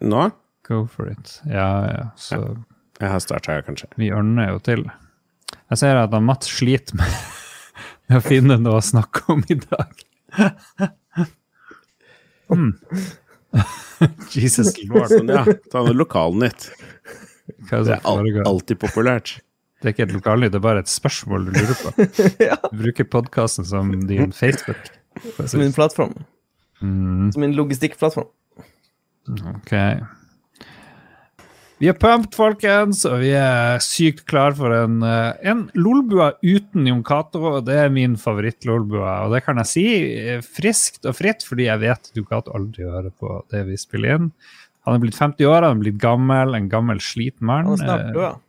Nå? Go for it. Ja, ja. Så Jeg har starta, kanskje. vi ørner jo til. Jeg ser at han Mats sliter med, med å finne noe å snakke om i dag. Mm. Jesus lord. Sånn, ja. Ta noe lokalnytt. Det det er al alltid populært. Det er ikke et lokalnytt, det er bare et spørsmål du lurer på. Du bruker podkasten som din Facebook. Som min det plattform. Mm. Som min logistikkplattform. Ok. Vi er pumped, folkens, og vi er sykt klar for en, eh, en lolbua uten Jon Cato. Det er min favoritt-lolbua, og det kan jeg si eh, friskt og fritt, fordi jeg vet Jon Cato aldri hører på det vi spiller inn. Han er blitt 50 år, han er blitt gammel, en gammel sliten mann. Han er snart Eh, død.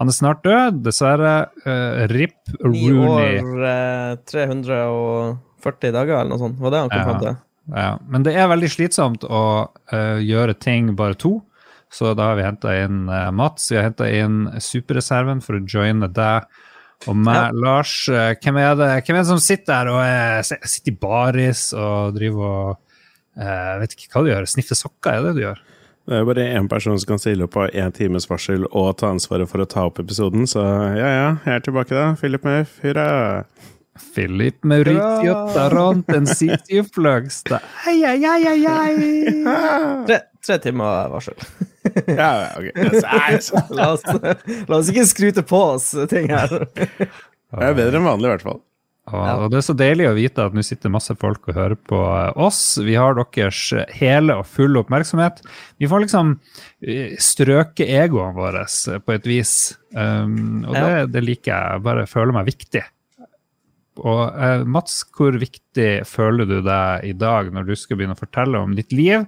Han er snart død, dessverre. Uh, RIP Ni I år, uh, 340 dager, eller noe sånt. Var det han kom Ja. fram til? Ja, men det er veldig slitsomt å uh, gjøre ting bare to. Så da har vi henta inn uh, Mats, vi har henta inn superreserven for å joine deg og meg. Lars, uh, hvem, er det, hvem er det som sitter her og er, sitter i baris og driver og jeg Vet ikke hva du gjør, sniffer sokker, er det du gjør? Det er bare én person som kan stille opp på én times varsel og ta ansvaret for å ta opp episoden, så ja ja, jeg er tilbake da. Philip Muff, hurra! Philip Mauricio Tarantensitio Fløgstad. Ai, ai, ai, ai, ai. Tre, tre timer varsel. Ja, ja, ok. La oss, la oss ikke skryte på oss ting her. Det er bedre enn vanlig, i hvert fall. Og, og det er så deilig å vite at nå sitter masse folk og hører på eh, oss. Vi har deres hele og fulle oppmerksomhet. Vi får liksom eh, strøke egoene våre eh, på et vis. Um, og det, Ja. det liker. Jeg bare føler meg viktig. Og eh, Mats, hvor viktig føler du deg i dag når du skal begynne å fortelle om ditt liv,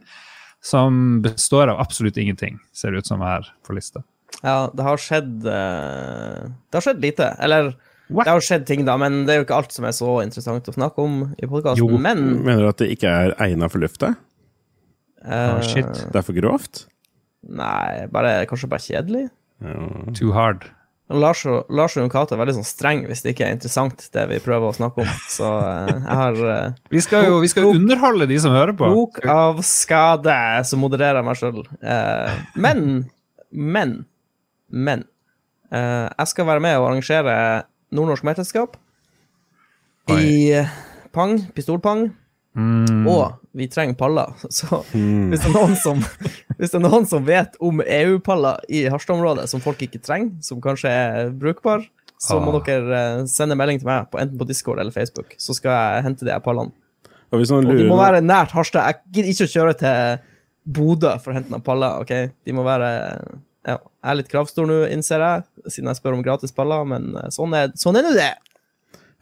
som består av absolutt ingenting, ser det ut som her på lista? Ja, det har skjedd eh, Det har skjedd lite. Eller What? det har skjedd ting, da, men det er jo ikke alt som er så interessant å snakke om i Jo. podkasten. Men Mener du at det ikke er egna for lufta? eh, Oh, shit. Det er for grovt? Nei, bare, kanskje bare kjedelig. Ja. Too hard. Lars og, Lars og Jon Cato er veldig sånn streng hvis det ikke er interessant, det vi prøver å snakke om. Så eh, jeg har eh, Vi skal jo vi skal jo underholde de som hører på. bok av skade, så modererer jeg meg sjøl. men, men, men eh, Jeg skal være med og arrangere nordnorsk mesterskap i eh, pang, pistolpang. Mm. Og vi trenger paller. Så hvis det er noen som, hvis det er noen som vet om EU-paller i Harstad-området som folk ikke trenger, som kanskje er brukbar, så må Ah. dere eh, sende melding til meg, på, enten på Discord eller Facebook, så skal jeg hente de pallene. Og hvis noen Og de må være nært Harstad. Jeg gidder ikke å kjøre til Bodø for å hente noen paller. ok? De må være ja, Jeg er litt kravstor nå, innser jeg, siden jeg spør om gratis paller, men eh, sånn er sånn er det.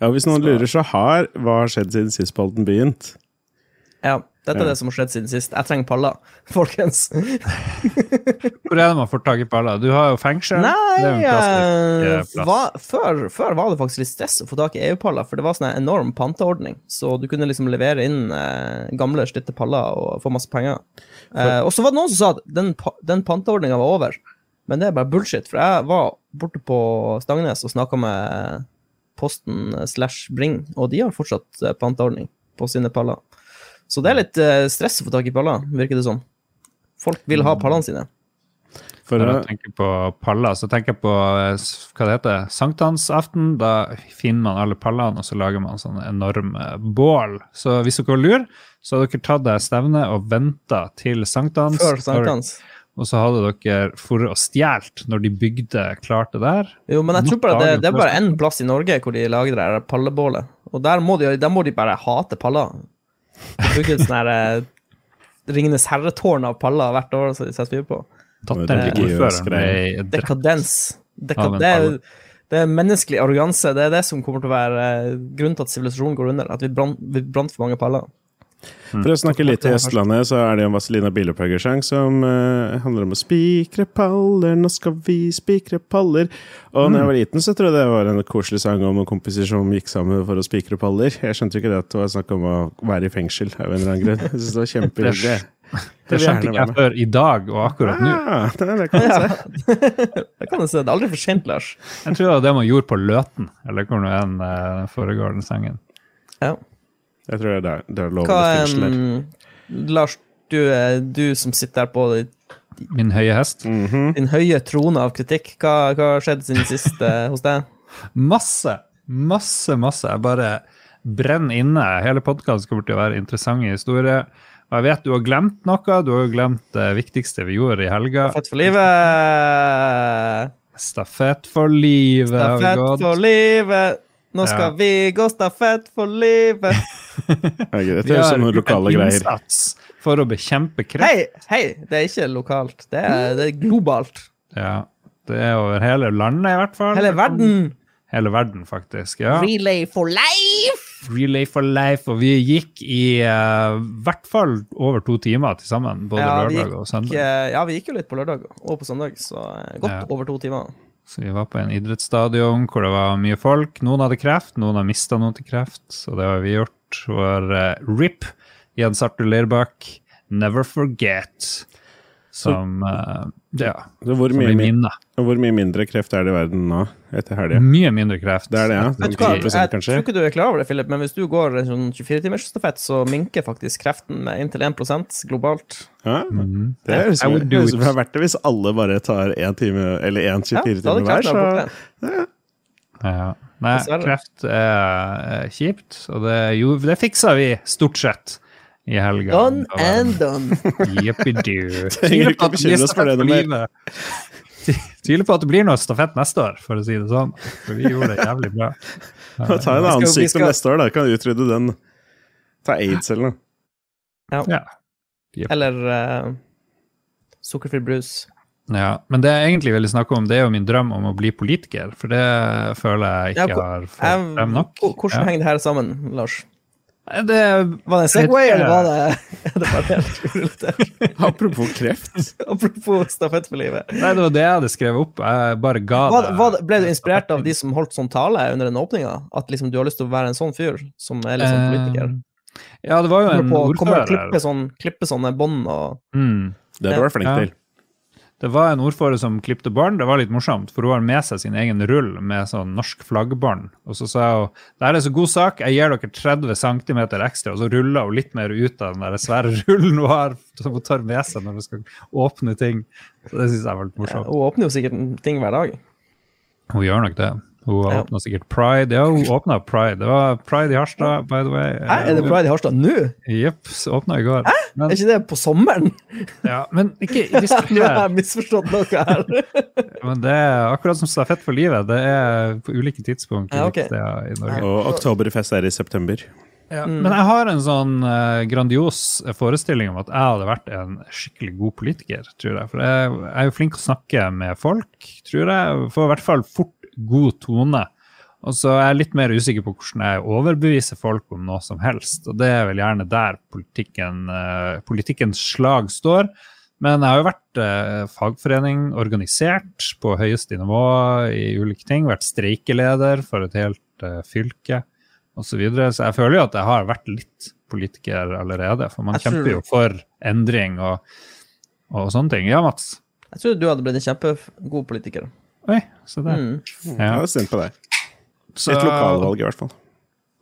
Ja, hvis noen lurer, så har Hva har skjedd siden sist spalten begynt? Ja, dette er det som har skjedd siden sist. Jeg trenger paller, folkens. Hvor er det man får tak i paller? Du har jo fengsel. Nei, jo eh, eh, hva- før, før var det faktisk litt stress å få tak i EU-paller, for det var sånn en enorm panteordning. Så du kunne liksom levere inn eh, gamle, slitte paller og få masse penger. Eh, og så var det noen som sa at den, den panteordninga var over. Men det er bare bullshit, for jeg var borte på Stangnes og snakka med Posten slash Bring, og de har fortsatt eh, panteordning på sine paller. Så det er litt eh, stress å få tak i paller, virker det som. Folk vil ha pallene sine. For Når å, jeg tenker på paller, så tenker jeg på eh, hva det heter, sankthansaften. Da finner man alle pallene, og så lager man sånne enorme bål. Så hvis dere lurer, så har dere tatt deg stevne og venta til sankthans. Før sankthans. Og så hadde dere for å stjålet når de bygde klart det der. Jo, men jeg tror bare det, det er bare én plass i Norge hvor de lager det der pallebålet. Og der må de, der må de bare hate paller. Bruker et sånn her eh, Ringenes herre-tårn av paller hvert år, som de setter fyr på. Ordføreren. Dekadens. Deka, Ja, men det, er, det er menneskelig arroganse. Det er det som kommer til å være eh, grunnen til at sivilisasjonen går under. At vi brant, vi brant for mange paller. For å snakke litt til Østlandet, så er det en Vazelina Bilopphøggersang som uh, handler om å spikre paller, nå skal vi spikre paller. Og når jeg var liten, så tror jeg det var en koselig sang om kompiser som gikk sammen for å spikre paller. Jeg skjønte jo ikke det at det var snakk om å være i fengsel av en eller annen grunn. Jeg synes det var kjempehyggelig. Det skjønte ikke jeg før i dag og akkurat nå. Ja, det, det kan du se. Det kan du se. Det er aldri for sent, Lars. Jeg tror det var det man gjorde på Løten, eller hvor nå enn foregår den sangen. Ja. Jeg tror det er, det er lov Hva der. Lars, Du, du som sitter der på Min høye hest. Mhm. din høye trone av kritikk, hva hva har skjedd siden sist eh, hos deg? Masse, masse, masse. Jeg bare brenner inne. Hele podkasten kommer til å være interessante historier. Og jeg vet du har glemt noe. Du har jo glemt det viktigste vi gjorde i helga. Fett for livet! Stafett for livet. Stafett for livet! Nå skal Ja. vi gå stafett for livet! Herregud, Vi Det er jo sånne lokale greier. for å bekjempe kreft. Hei, hei! Det er ikke lokalt. Det er, det er globalt. Ja, det er over hele landet, i hvert fall. Hele verden! Hele verden, faktisk. ja. Relay for life! Relay for life, og vi gikk i uh, hvert fall over to timer til sammen, både Ja, lørdag lørdag og søndag. Eh, Ja, vi gikk jo litt på lørdag og på søndag, så eh, godt Ja. over to timer. Så vi var på en idrettsstadion hvor det var mye folk. Noen hadde kreft, noen har mista noe til kreft, så det har vi gjort. Vår uh, RIP, Jens Arthur Leirbakk, Never Forget, som uh, Ja, Så hvor, som mye, minne. hvor mye mindre kreft er det i verden nå, etter helga? Mye mindre kreft. Det er det, ja. jeg, tror, du hva, 10 jeg tror ikke du er klar over det, Philip, men hvis du går en sånn 24-timersstafett, så minker faktisk kreften med inntil 1% globalt. Ja, mm. det er høres ut som det er verdt det hvis alle bare tar én time, eller én Ja, 24 da hadde timer hver. Så. Ja. Nei, kreft er, kjipt, og det, jo, det fiksa vi stort sett i helga. Done and done. Jippidu. Trenger ikke bekymre oss for det noe mer. Tviler på at det blir noe stafett neste år, for å si det sånn. For vi gjorde det jævlig bra. Ta en annen sykdom skal- neste år, da. Kan utrydde den. Ta aids eller noe. Ja. Eller uh, sukkerfri brus. Ja. Men det jeg egentlig ville snakke om, det er jo min drøm om å bli politiker. For det føler jeg ikke ja, har fått frem nok. Hvordan Ja. henger det her sammen, Lars? Det, Var det en Segway, eller var det, det var helt urelatert? Apropos kreft. Apropos stafett for livet. nei, det var det jeg hadde skrevet opp. Jeg bare ga hva, det. Hva, ble du inspirert av de som holdt sånn tale under den åpninga? At liksom du har lyst til å være en sånn fyr som er sånn politiker? Ja, det var jo en ordfører. kommer ordfører. klippe, sånn, klippe sånne bånd og Mm. Det har du vært flink Ja. til. Det var en ordfører som klipte barn. Det var litt morsomt, for hun har med seg sin egen rull med sånn norsk flaggbarn. Og så sa hun det her er så god sak, jeg gir dere 30 cm ekstra. Og så ruller hun litt mer ut av den der svære rullen hun har, som hun tar med seg når hun skal åpne ting. Så det syns jeg var litt ja, morsomt. Hun åpner jo sikkert ting hver dag. Hun gjør nok det. Hun Ja. åpna sikkert Pride. Ja, hun åpna Pride. Det var Pride i Harstad, by the way. Hæ, er det Pride i Harstad nå? Jepp, åpna i går. Men, Er ikke det på sommeren? ja, men ikke Nå har jeg misforstått noe her. Men det er akkurat som stafett for livet. Det er på ulike tidspunkt Ja, okay. i Norge. Og oktoberfest er i september. Ja. Mm. Men jeg har en sånn eh, grandios forestilling om at jeg hadde vært en skikkelig god politiker, tror jeg. For jeg, jeg er jo flink å snakke med folk, tror jeg. Får i hvert fall fort god tone. Og så er jeg litt mer usikker på hvordan jeg overbeviser folk om noe som helst. Og det er vel gjerne der politikken, eh, politikkens slag står. Men jeg har jo vært eh, fagforening, organisert på høyeste nivå i ulike ting. Vært streikeleder for et helt eh, fylke osv. Så, videre. så jeg føler jo at jeg har vært litt politiker allerede. For man kjemper jo for endring og, og sånne ting. Ja, Mats? Jeg trodde du hadde blitt en kjempegod politiker. Oi, se der. Mm. Jeg Ja. har stemt på deg. Så- Et lokalvalg, i hvert fall.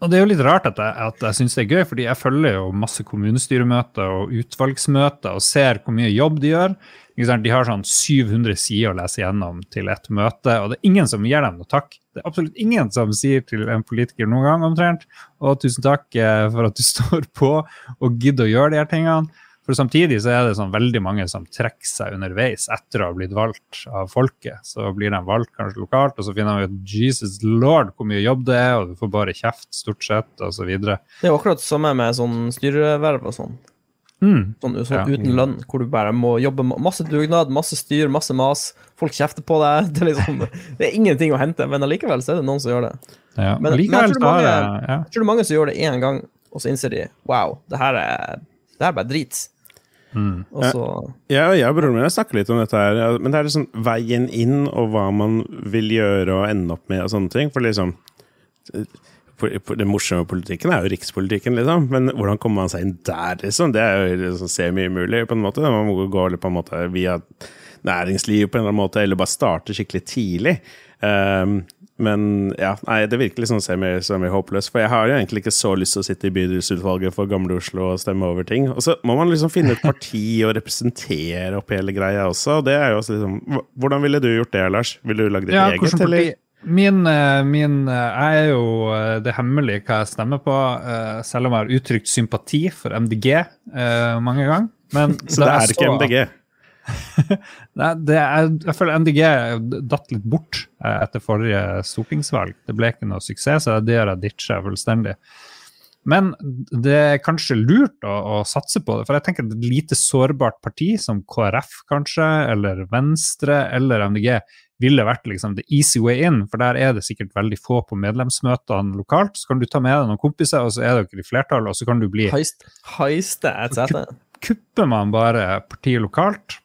Og det er jo litt rart at jeg, at jeg syns det er gøy, fordi jeg følger jo masse kommunestyremøter og utvalgsmøter og ser hvor mye jobb de gjør. De har sånn 700 sider å lese gjennom til et møte, og det er ingen som gir dem noe takk. Det er absolutt ingen som sier til en politiker noen gang omtrent og tusen takk eh, for at du står på og gidder å gjøre de her tingene. For samtidig så er det sånn veldig mange som trekker seg underveis etter å ha blitt valgt av folket. Så blir de valgt kanskje lokalt, og så finner de ut Jesus lord hvor mye jobb det er, og du får bare kjeft stort sett, videre. Det er jo akkurat det samme med sånn styreverv og sånn. Mm. Sånn, sånn Ja. uten lønn, hvor du bare må jobbe masse dugnad, masse styr, masse mas. Folk kjefter på deg. Det er liksom Det er ingenting å hente, men allikevel så er det noen som gjør det. Ja. Men- Men, jeg tror mange- ja. Jeg tror det er mange som gjør det én gang, og så innser de wow, det her er, det her er bare drit. Mm. Og så Ja, jeg og broren min har snakket litt om dette her, men det er liksom veien inn og hva man vil gjøre og ende opp med og sånne ting. For liksom Det morsomme med politikken er jo rikspolitikken, liksom. Men hvordan kommer man seg inn der, liksom? Det er jo liksom semi-umulig, på en måte. Man må gå på en måte via næringsliv på en eller annen måte, eller bare starte skikkelig tidlig. Um, men ja, nei, det virker liksom semi, semi håpløst. For jeg har jo egentlig ikke så lyst til å sitte i bydelsutvalget for Gamle Oslo og stemme over ting. Og så må man liksom finne et parti og representere opp hele greia også. Og det er jo også liksom Hvordan ville du gjort det, Lars? Ville du lagd ditt Ja, eget, eller? Min, eh, min eh, Jeg er jo eh, det hemmelige hva jeg stemmer på, eh, selv om jeg har uttrykt sympati for MDG eh, mange ganger. Men Så det er ikke så- MDG? Nei, er, jeg føler MDG datt litt bort eh, etter forrige stortingsvalg. Det ble ikke noe suksess, så det har jeg ditcha fullstendig. Men det er kanskje lurt å, å satse på det, for jeg tenker at et lite sårbart parti som KrF kanskje, eller Venstre eller MDG, ville vært liksom the easy way in, for der er det sikkert veldig få på medlemsmøtene lokalt. Så kan du ta med deg noen kompiser, og så er dere i flertall, og så kan du bli Heist, heiste et sete. kupper man bare partiet lokalt,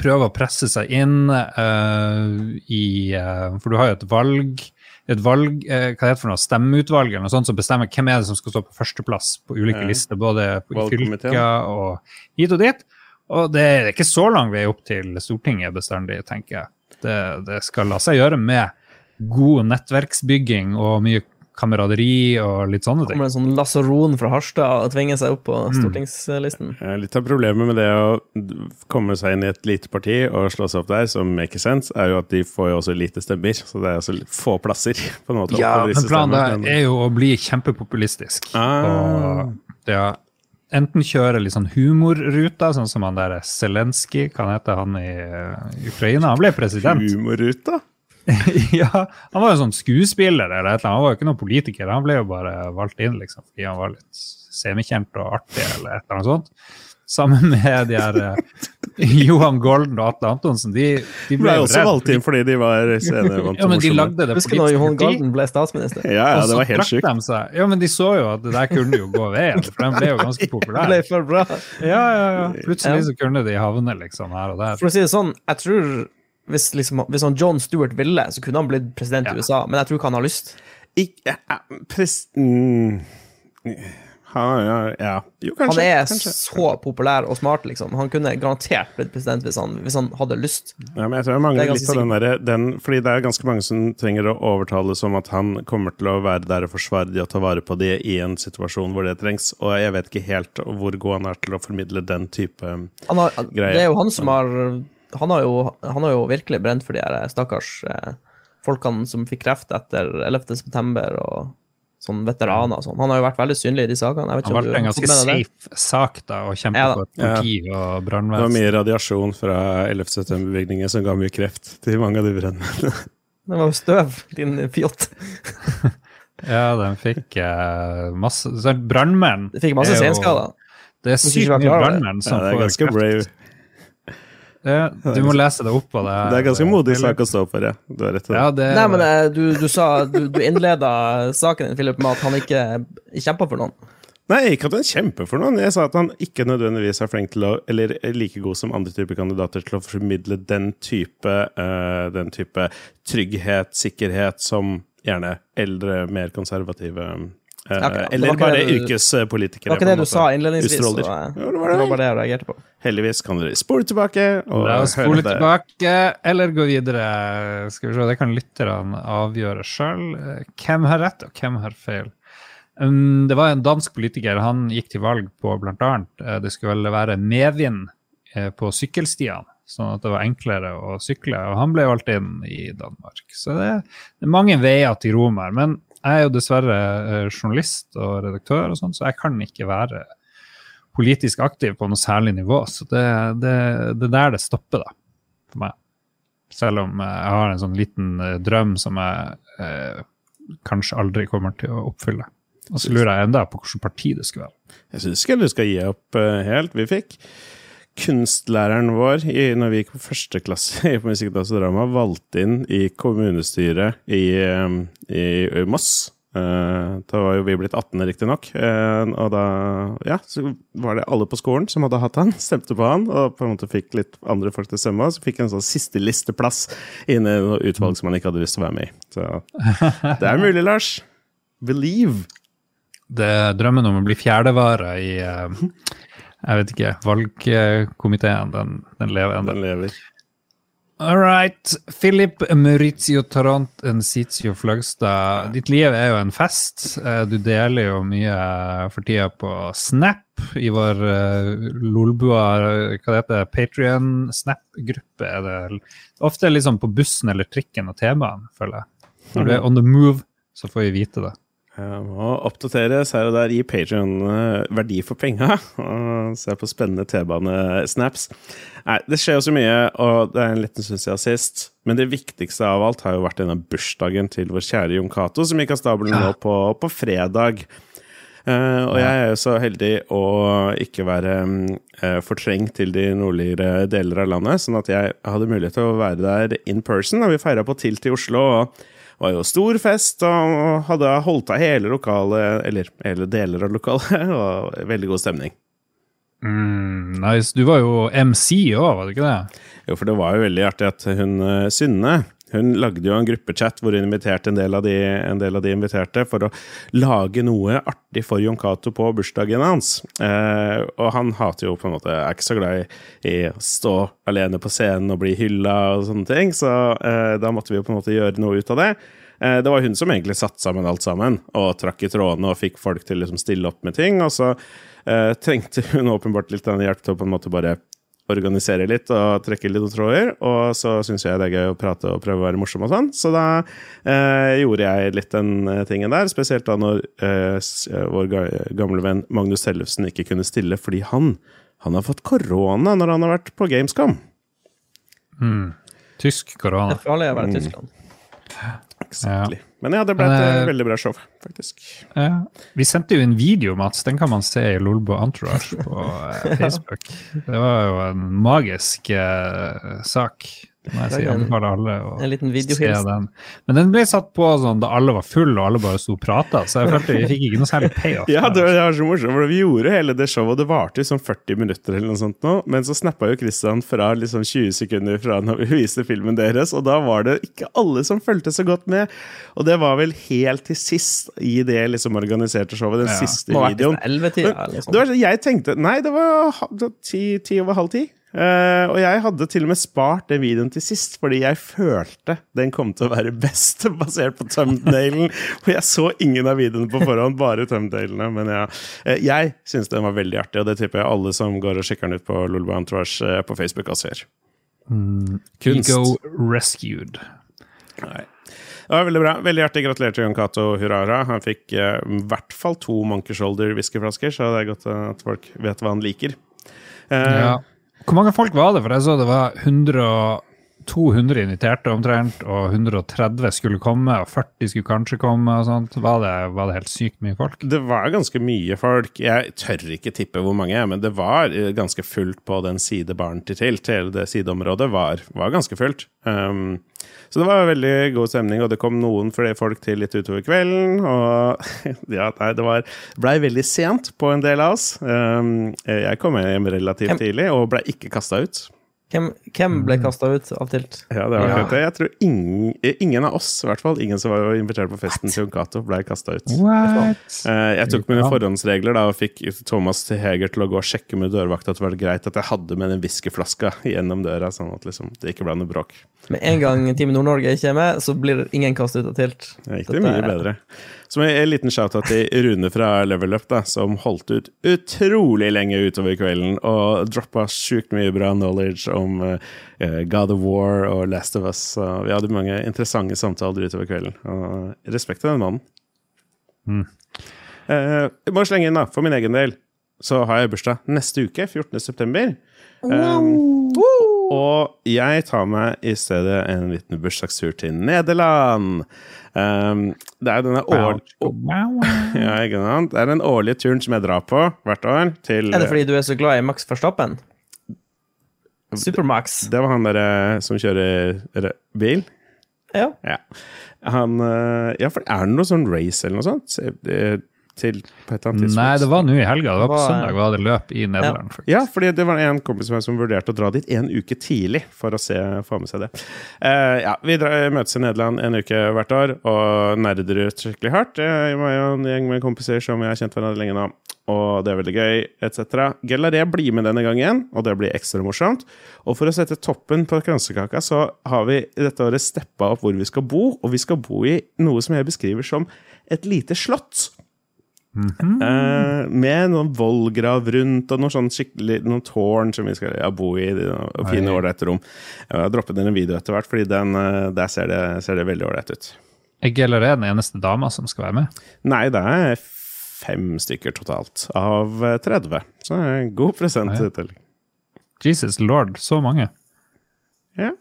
prøver å presse seg inn uh, i uh, For du har jo et valg, et valg uh, hva heter det for noe, stemmeutvalg eller noe sånt som bestemmer hvem er det som skal stå på førsteplass på ulike Ja. lister, både i fylker og hit og dit. Og det er ikke så lang vei opp til Stortinget bestandig, tenker jeg. Det, det skal la seg gjøre med god nettverksbygging og mye kameraderi og litt sånne ting. Kommer en sånn lasaron fra Harstad og tvinger seg opp på Mm. stortingslisten. Ja, Litt av problemet med det å komme seg inn i et lite parti og slå seg opp der, som make sense, er jo at de får jo også lite stemmer. Så det er også litt få plasser. på en måte. Ja, disse men planen der er jo å bli kjempepopulistisk. Ah. Og det å enten kjøre litt sånn humorruta, sånn som han der Zelenskyj, hva heter han i eh, Ukraina? Han ble president. Humorruta? ja, han var jo sånn skuespiller eller et eller annet. Han var jo ikke noen politiker. Han ble jo bare valgt inn liksom, fordi han var litt semikjent og artig eller et eller annet sånt. Sammen med de her eh, Johan Golden og Atle Antonsen. De, de Ble ble jo også redd. valgt inn fordi de var scenevant Ja, men de morsomme. lagde det Husker du når Johan Golden ble statsminister? Ja, ja, det var helt sjukt. de seg. Ja, men de så jo at det der kunne jo gå veien, for de ble jo ganske populære. ble for bra. Ja, ja, ja. Plutselig så kunne de havne liksom her og der. For å si det sånn, jeg tror hvis, liksom, hvis han John Stewart ville, så kunne han blitt president Ja. i USA, men jeg tror ikke han har lyst. Ikke pres... Mm. Ha, ja, ja. Jo, Han er kanskje. så populær og smart, liksom. Han kunne garantert blitt president hvis han, hvis han hadde lyst. Ja, men jeg tror jeg mangler er litt av den der, den, Fordi det er ganske mange som trenger å overtales om at han kommer til å være der og forsvare de og ta vare på de i en situasjon hvor det trengs, og jeg vet ikke helt hvor god han er til å formidle den type Han har, Greie. det er jo han som har Han har jo, han har jo virkelig brent for de her stakkars eh, folkene som fikk kreft etter 11. september, og sånn veteraner og sånn. Han har jo vært veldig synlig i de sakene. Jeg vet Han du valgte en ganske safe sak da, å kjempe Ja da. for politi og Det var mye radiasjon fra 11. september-bygningen som ga mye kreft til mange av de brannmennene. Det var jo støv, din fjott. Ja, den fikk eh, masse Brannmenn Det fikk masse er senskader. Det er sykt mye brannmenn Ja, som det er får ganske brave. Du må lese deg opp på det. Det er ganske modig sak å stå for, ja. Du har rett i det. Ja, det, Nei, men eh, du, du sa Du, du innleda saken din, Philip, med at han ikke kjempa for noen. Nei, ikke at han kjemper for noen. Jeg sa at han ikke nødvendigvis er flink til å Eller er like god som andre typer kandidater til å formidle den type, uh, den type trygghet, sikkerhet, som gjerne eldre, mer konservative eh, var Eller bare yrkespolitikere. Det var ikke det du sa innledningsvis. Så, ja, Jo, det var det det. var det jeg reagerte på. Heldigvis kan dere spole tilbake og La oss spole tilbake eller gå videre. Skal vi se, Det kan lytterne avgjøre sjøl. Hvem har rett, og hvem har feil? Um, det var en dansk politiker. Han gikk til valg på bl.a. det skulle være medvind eh, på sykkelstiene. Sånn at det var enklere å sykle. Og han ble valgt inn i Danmark. Så det, det er mange veier til Rom her. Men jeg er jo dessverre eh, journalist og redaktør, og sånn, så jeg kan ikke være politisk aktiv på noe særlig nivå. Så det er er der det stopper, da, for meg. Selv om eh, jeg har en sånn liten eh, drøm som jeg eh, kanskje aldri kommer til å oppfylle. Og så lurer jeg enda på hvilket parti det skulle være. Jeg syns ikke du skal gi opp helt. Vi fikk kunstlæreren vår i, når vi gikk på første klasse på musikk, dans og drama, valgt inn i kommunestyret i, i, i Moss. Eh, da var jo vi blitt 18, riktignok. Uh, og da ja, så var det alle på skolen som hadde hatt han, stemte på han, og på en måte fikk litt andre folk til å stemme. Og så fikk han en sånn siste listeplass inne i noe utvalg som han ikke hadde lyst til å være med i. Så det er mulig, Lars. Believe. Det er drømmen om å bli fjerdevare i eh, jeg vet ikke, valgkomiteen, den, den lever ennå. Den lever. All right. Philip Maurizio Tarant Encitio Flagstad. Ditt liv er jo en fest. Eh, Du deler jo mye for tida på Snap i vår uh, Lolbua Hva det heter Patrion Snap-gruppe. er det Ofte liksom på bussen eller trikken og T-banen, føler jeg. Når du er on the move, så får vi vite det. Jeg må oppdateres her og der i Patrion verdi for penga. Se på spennende T-bane-snaps. Nei, det skjer jo så mye, og det er en liten stund siden sist. Men det viktigste av alt har jo vært denne bursdagen til vår kjære Jon Cato, som gikk av stabelen nå på, på fredag. Uh, og jeg er jo så heldig å ikke være uh, fortrengt til de nordligere deler av landet, sånn at jeg hadde mulighet til å være der in person. Og vi feira på Tilt i Oslo. og var jo stor fest, og hadde holdt av hele lokalet, eller hele deler av lokalet, og veldig god stemning. Mm, nice. Du var jo MC òg, var det ikke det? Jo, for det var jo veldig artig at hun eh, Synne hun lagde jo en gruppechat hvor hun inviterte en del, av de, del av de inviterte for å lage noe artig for Jon Cato på bursdagen hans. Eh, og han hater jo på en måte Er ikke så glad i, i å stå alene på scenen og bli hylla og sånne ting, så eh, da måtte vi jo på en måte gjøre noe ut av det. Eh, det var hun som egentlig satte sammen alt sammen, og trakk i trådene og fikk folk til å liksom stille opp med ting. Og så eh, trengte hun åpenbart litt hjelp til å på en måte bare organisere litt og trekke litt tråder. Og så syns jeg det er gøy å prate og prøve å være morsom og sånn. Så da eh, gjorde jeg litt den eh, tingen der. Spesielt da når eh, vår gamle venn Magnus Tellefsen ikke kunne stille fordi han, han har fått korona når han har vært på Gamescom. Mm. Tysk korona. Det er farlig å være i Tyskland. Exactly. Ja. Men ja, det ble et uh, veldig bra show, faktisk. Uh, Vi sendte jo en video, Mats. Den kan man se i Lolbo Entourage på uh, Facebook. Det var jo en magisk sak. Må jeg si, jeg anbefaler alle å En liten se den. Men den ble satt på sånn da alle var fulle og alle bare sto og prata, så jeg følte vi fikk ikke noe særlig payoff. Ja, det var, det var så morsomt, for vi gjorde hele det showet, og det varte i sånn 40 minutter eller noe sånt nå, men så snappa jo Christian fra liksom 20 sekunder fra når vi viste filmen deres, og da var det ikke alle som fulgte så godt med. Og det var vel helt til sist i det liksom organiserte showet, den Ja. siste videoen. sånn 11-tida Men det var sånn. jeg tenkte Nei, det var det var ti, ti over halv ti. Eh, og jeg hadde til og med spart den videoen til sist, fordi jeg følte den kom til å være best, basert på thumbnailen. For jeg så ingen av videoene på forhånd, bare thumbnailene. Men ja, uh, jeg syns den var veldig artig, og det tipper jeg alle som går og sjekker den ut på Lolbo Entourage uh, på Facebook, også gjør. Kunst. Ego rescued. Nei. Det var veldig bra. Veldig hjertelig Gratulerer til Jon Cato Hurara. Han fikk i hvert fall to Monkey Shoulder whiskyflasker, så det er godt at folk vet hva han liker. Ja. Hvor mange folk var det? For jeg så det var 100 og 200 inviterte omtrent, og 130 skulle komme, og 40 skulle kanskje komme. og sånt. Var det, var det helt sykt mye folk? Det var ganske mye folk. Jeg tør ikke tippe hvor mange, men det var eh, ganske fullt på den sidebaren til Tilt. Hele det sideområdet var, var ganske fullt. Um, så det var veldig god stemning, og det kom noen flere folk til litt utover kvelden. Og ja, nei, det var blei veldig sent på en del av oss. Um, jeg kom hjem relativt tidlig og blei ikke kasta ut. Hvem, hvem ble kasta ut av Tilt? Ja, det var Ja. Jeg tror ingen, ingen av oss, i hvert fall, ingen som var invitert på festen til Uncato, ble kasta ut. What? Eh, Jeg tok mine forhåndsregler da, og fikk Thomas Heger til å gå og sjekke med dørvakta at det var greit at jeg hadde med den whiskyflaska gjennom døra, sånn at liksom, det ikke ble noe bråk. Med en gang Team Nord-Norge ikke er så blir ingen kastet ut av Tilt. Det gikk det mye bedre. Så med en liten shout-out til Rune fra Level Up, da, som holdt ut utrolig lenge utover kvelden og droppa sjukt mye bra knowledge om eh, God of War og Last of Us. Så vi hadde mange interessante samtaler utover kvelden. Og respekt til den mannen. Eh, jeg må slenge inn, da, for min egen del, så har jeg bursdag neste uke, 14. september. Um, og jeg tar meg i stedet en liten bursdagstur til Nederland. Um, det er denne år... Ja, ikke sant? Det er den årlige turen som jeg drar på hvert år. Til, Er det fordi du er så glad i Max Verstappen? Supermax. det var han der eh, som kjører re- bil. Ja. Ja. Han eh, Ja, for er det noe sånn race eller noe sånt? Til på et eller annet tidspunkt. Nei, det var nå i helga. Det var på Det var- søndag var det løp i Nederland. faktisk. Ja, fordi det var en kompis av meg som vurderte å dra dit en uke tidlig for å se, få med seg det. Uh, ja, Vi drar, møtes i Nederland en uke hvert år og nerder ut skikkelig hardt. Eh, Jeg var jo en gjeng med kompiser som jeg har kjent hverandre lenge nå, og det er veldig gøy, etc. Gellaré blir med denne gangen, og det blir ekstra morsomt. Og for å sette toppen på kransekaka, så har vi dette året steppa opp hvor vi skal bo, og vi skal bo i noe som jeg beskriver som et lite slott. Eh, med noen vollgrav rundt og noen, sånn skikkelig, noen tårn som vi skal ja, bo i. Og fine, ålreite rom. Jeg har droppet inn en video etter hvert, fordi den, eh, der ser det, ser det veldig ålreit ut. Er Gelleré den eneste dama som skal være med? Nei, det er fem stykker totalt av eh, 30. Så det er en god present. Ja, ja. Jesus lord, så mange. Ja.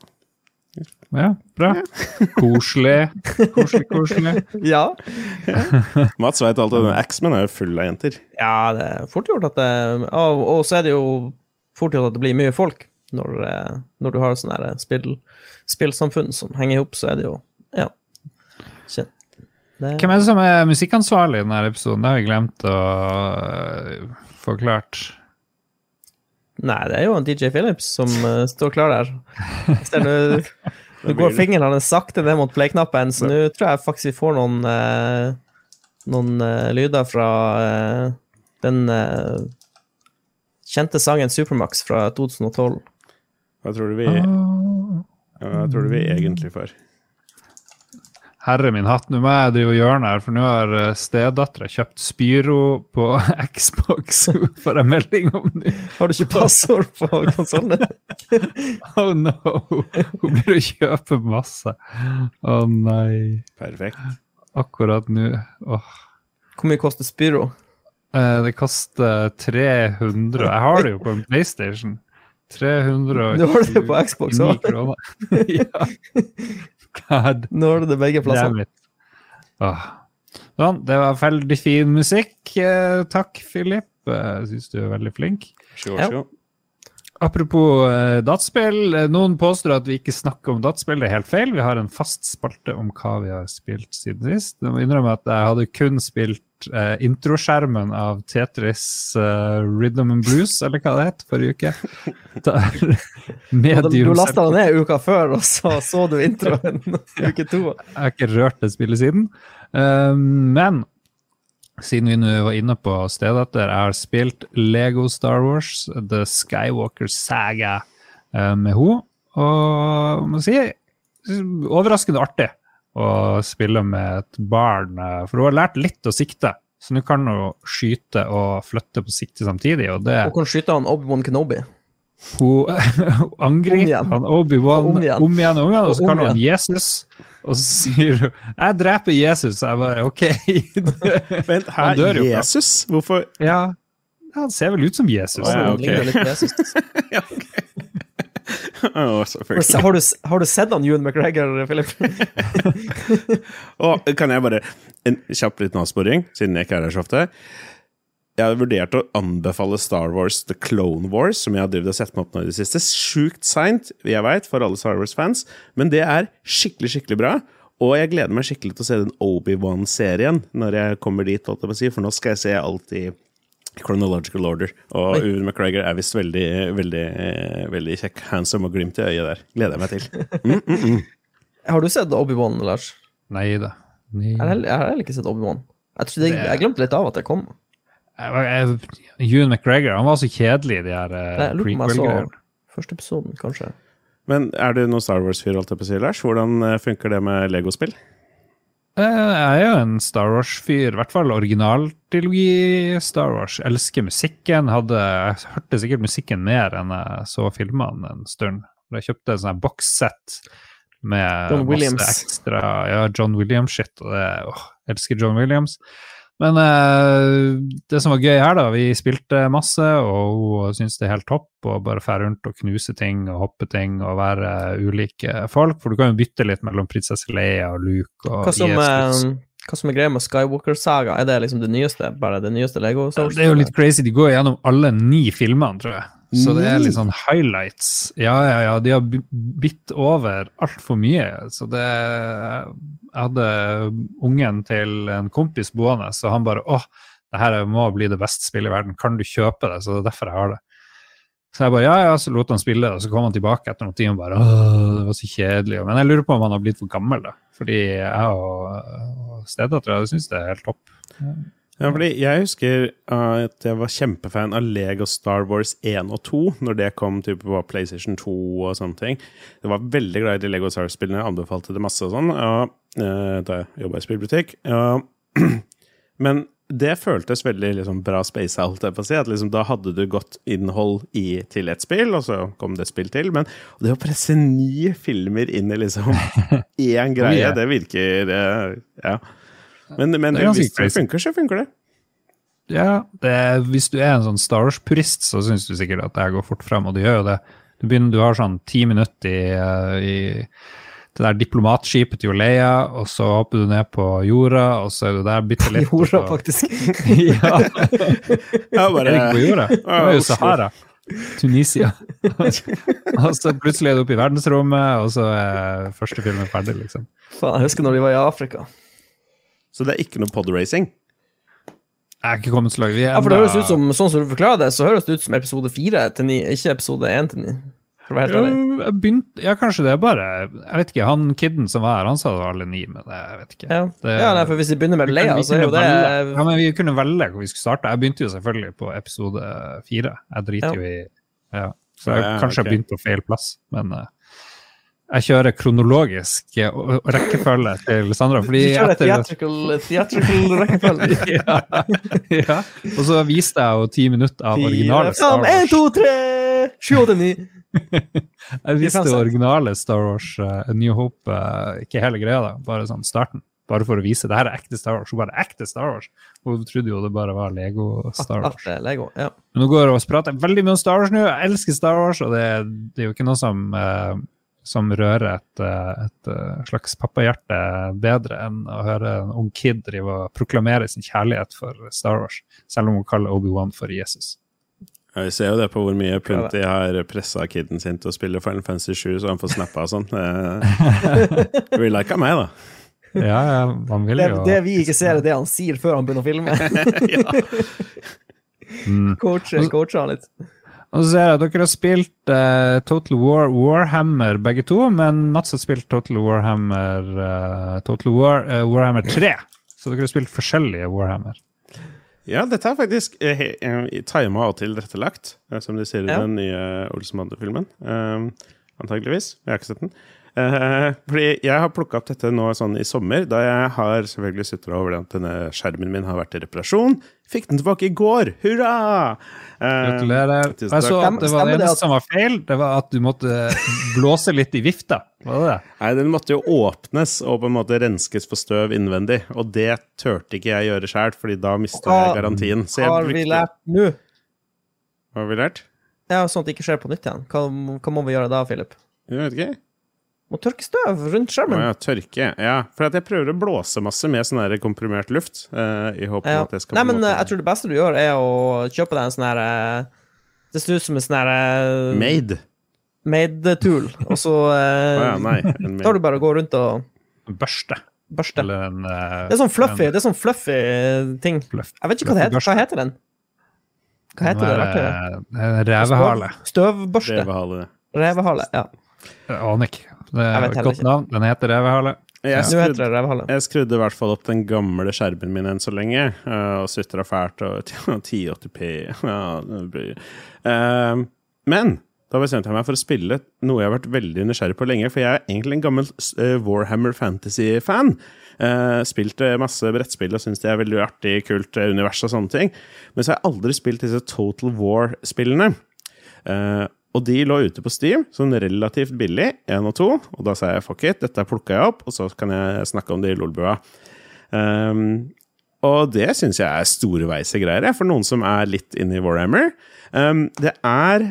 Ja, bra. Koselig. Koselig, koselig. Ja. Mats veit alt om. X-Men er jo full av jenter. ja, det er fort gjort at det Og, og så er det jo fort gjort at det blir mye folk når, eh, når du har sånne spill, spillsamfunn som henger i hop, så er det jo Ja. Kjent. Det, Hvem er det som er musikkansvarlig i denne episoden? Det har jeg glemt å øh, forklart. Nei, det er jo en DJ Phillips som uh, står klar der. Jeg ser Nå nå går fingeren hans sakte ned mot play-knappen, så nå tror jeg faktisk vi får noen uh, noen uh, lyder fra uh, den kjente sangen Supermax fra 2012. Hva tror du vi, Ah. hva tror du vi egentlig får? Herre min hatt, nå må jeg drive og gjøre her, for nå har eh, stedattera kjøpt Spyro på Xbox. Får jeg melding om det? Har du ikke passord på konsollen? Oh no! Hun blir å kjøpe masse. Å nei. Perfekt. Akkurat nå. Oh. Hvor mye koster Spyro? Eh, Det koster 300 Jeg har det jo på en PlayStation. 329 Du har det på Xbox kroner. ja. God Nå har du det begge plassene. Sånn, det var veldig fin musikk. Eh, Takk, Philip. Eh, Jeg syns du er veldig flink. Sjå, Ja. Apropos eh, dataspill. eh, Noen påstår at vi ikke snakker om dataspill. Det er helt feil. Vi har en fast spalte om hva vi har spilt siden sist. Jeg må innrømme at jeg hadde kun spilt eh, introskjermen av Tetris eh, Rhythm and Blues, eller hva det het, forrige uke. Der, Du, medium du lasta den ned uka før, og så så du introen uke to. Jeg har ikke rørt det spillet siden. Eh, men siden vi nå var inne på stedetter, jeg har spilt Lego Star Wars, The Skywalker Saga, eh, med henne. Og må si overraskende artig å spille med et barn, eh, for hun har lært litt å sikte. Så nå kan hun skyte og flytte på sikte samtidig, og det Hun kan skyte han Obi-Wan Kenobi. Hun angriper han Obi-Wan Om om igjen. og om igjen, og så kan hun. Jesus. Og så sier hun 'Jeg dreper Jesus'. Jeg bare OK. Vent, Han dør jo. Jesus? Hvorfor ja, han ser vel ut som Jesus. Å, ja, Han ok. ligner litt Jesus. Å, selvfølgelig. Har du, har du sett han Ewan McGregor, Philip? oh, kan jeg bare En kjapp liten avsporing, siden jeg ikke er her så ofte. Jeg har vurdert å anbefale Star Wars The Clone Wars, som jeg har drevet og sett meg opp nå i det siste. Sjukt seint, jeg veit, for alle Star Wars-fans, men det er skikkelig, skikkelig bra. Og jeg gleder meg skikkelig til å se den Obi-Wan-serien når jeg kommer dit, holdt jeg på å si, for nå skal jeg se alt i chronological order. Og Oi. Ewan McGregor er visst veldig, veldig, eh, veldig kjekk, handsome og glimt i øyet der. Gleder jeg meg til. Har du sett Obi-Wan, Lars? Nei da. Nei. Jeg har heller ikke sett Obi-Wan. Jeg, jeg, jeg glemte litt av at jeg kom. Jeg, jeg, Ewan McGregor han var så kjedelig i de her uh, jeg så prequel-greiene. første episoden, kanskje. Men er du noen Star Wars-fyr, holdt jeg på å si, Lars? Hvordan eh, funker det med Lego-spill? Eh, Jeg er jo en Star Wars-fyr, i hvert fall originaltrilogi Star Wars. Elsker musikken. Hadde, jeg hørte sikkert musikken mer enn jeg så filmene en stund. Jeg kjøpte en sånn bokssett med John Williams. masse ekstra ja, John Williams-shit. og det, åh, jeg elsker John Williams. Men eh, det som var gøy her, da, vi spilte masse, og hun syntes det er helt topp å bare fære rundt og knuse ting og hoppe ting og være ulike folk. For du kan jo bytte litt mellom prinsesse Leia og Luke og Hva som, Jesus. eh, hva som er greia med Skywalker-saga? Er det liksom det nyeste? Bare det nyeste Lego? Det er jo litt crazy. De går gjennom alle ni filmene, tror jeg. Så det er litt sånn highlights. Ja, ja, ja. De har bitt over altfor mye. Så det Jeg hadde ungen til en kompis boende, så han bare åh, det her må bli det beste spillet i verden. Kan du kjøpe det? Så det er derfor jeg har det. Så jeg bare ja, ja, så lot han spille og så kom han tilbake etter noen timer og bare åh, det var så kjedelig. Men jeg lurer på om han har blitt for gammel, da. Fordi jeg og, og stedattera syns det er helt topp. Ja, fordi jeg husker at jeg var kjempefan av Lego Star Wars 1 og 2 når det kom typ på PlayStation 2 og sånne ting. Jeg var veldig glad i de Lego Star Wars-spillene, jeg anbefalte det masse og sånn eh, da jeg jobba i spillbutikk. Men det føltes veldig liksom, bra space out, si. At liksom, da hadde du godt innhold i, til et spill, og så kom det et spill til. Men det å presse ni filmer inn i liksom én greie, yeah. det virker eh, Ja. Men, men Det hvis det funker, så funker det. Ja, det hvis du er en sånn Star Wars-purist, så syns du sikkert at det her går fort frem, og du gjør jo det. Du, begynner, du har sånn ti minutter i, eh, i det der diplomatskipet til Oleia, og så hopper du ned på jorda, og så er du der bitte litt. og Jorda, så- faktisk. ja, Bare... er ikke på jorda? Det var er jo Sahara. Tunisia. og så plutselig er du oppe i verdensrommet, og så er første filmen ferdig, liksom. Faen, jeg husker når de var i Afrika. Så det er ikke noe podracing? Jeg er ikke kommet så langt. Ja, for det høres ut som, Sånn som du forklarer det, så høres det ut som episode fire til ni, ikke episode én til ni. For å være helt ærlig. Ja, jeg begynte, ja, kanskje det er bare Jeg vet ikke, han kiden som var her, han sa det var alle ni, men jeg vet ikke. Ja. Det- ja, nei, for hvis vi begynner med Leia, så er jo det velge. Ja, men vi kunne velge hvor vi skulle starte. Jeg begynte jo selvfølgelig på episode fire. Jeg driter Ja. jo i ja. Så jeg, Ja, kanskje jeg begynte på feil plass, men eh, jeg kjører kronologisk eh, rekkefølge til Sandra. Du kjører etter, theatrical, theatrical rekkefølge. ja, ja. Og så viste jeg jo ti minutter av originale Star Wars. en, Wars. to, tre, sju, åtte, ni. Jeg viste jo originale Star Wars, uh, New Hope, uh, ikke hele greia, da, bare sånn starten. Bare for å vise det her er ekte Star Wars. Hun bare ekte Star Wars. Hun trodde jo det bare var Lego Star Wars. Wars. at Lego. Ja. Men nå går vi og prater veldig mye om Star Wars nå. Jeg elsker Star Wars, og det, det er jo ikke noe som, eh, som rører et, eh, et eh, slags pappahjerte bedre enn å høre en ung kid drive og proklamere sin kjærlighet for Star Wars, selv om hun kaller Obi-Wan for Jesus. Ja, vi ser jo det på hvor mye punt de har pressa kiden sin til å spille Final Fantasy 7, så han får snappa og sånn. Vi liker like av meg, da. Ja, ja, man vil jo det vi ikke ser, er det han sier før han begynner å filme. Mm. Coacher, coacher han litt. Og så ser jeg at dere har spilt uh, Total War Warhammer begge to, men Mats har spilt Total Warhammer uh, Total War, uh, Warhammer 3. Så dere har spilt forskjellige Warhammer. Ja, dette er faktisk tima og tilrettelagt, som de sier i Ja. den nye Olsenbande-filmen. Um, antageligvis. Jeg har ikke sett den. Eh, fordi jeg har plukka opp dette nå sånn i sommer, da jeg har selvfølgelig sutra over at denne skjermen min har vært i reparasjon. Fikk den tilbake i går! Hurra! Eh, Gratulerer. tusen Jeg så at det var det eneste at- som var feil, det var at du måtte blåse litt i vifta. Var det det? Nei, den måtte jo åpnes og på en måte renskes for støv innvendig. Og det turte ikke jeg gjøre sjøl, fordi da mista jeg garantien. Så jeg Har vi lært nå? Hva har vi lært? Ja, Sånn at det ikke skjer på nytt igjen. Hva, hva må vi gjøre da, Philip? Jeg vet ikke. Må tørke støv rundt Å skjermen. ja, tørke. Ja, for at jeg prøver å blåse masse med sånn komprimert luft. Uh, I håp om Ja. at det skal Nei, men måte- eh, jeg tror det beste du gjør, er å kjøpe deg en sånn her eh, Det ser ut som en sånn her Made. Made-tool, og så uh, oh, ja, nei. En tar du bare og går rundt og Børste. børste. Eller en uh, Det er sånn fluffy, det er sånn fluffy ting. Fluff. Jeg vet ikke hva det heter. Hva heter den? Hva heter det verktøyet? En revehale. Støvbørste. Revehale. Revehale. Ja. Jeg aner ikke. Det er et godt navn. Den heter revehale. Jeg skrudde, jeg skrudde i hvert fall opp den gamle skjermen min enn så lenge, eh, og sutra fælt og 1080p ja, det blir- Eh, Men da bestemte jeg meg for å spille noe jeg har vært veldig nysgjerrig på lenge, for jeg er egentlig en gammel eh, Warhammer Fantasy-fan. Uh, spilt masse brettspill og syns det er veldig artig, kult univers og sånne ting. Men så har jeg aldri spilt disse Total War-spillene. Eh, og de lå ute på Steam, sånn relativt billig, én og to. Og da sa jeg fuck it, dette plukka jeg opp, og så kan jeg snakke om det i Lolbua. Um, og det syns jeg er storveise greier, for noen som er litt inne i Warhammer. Um, det er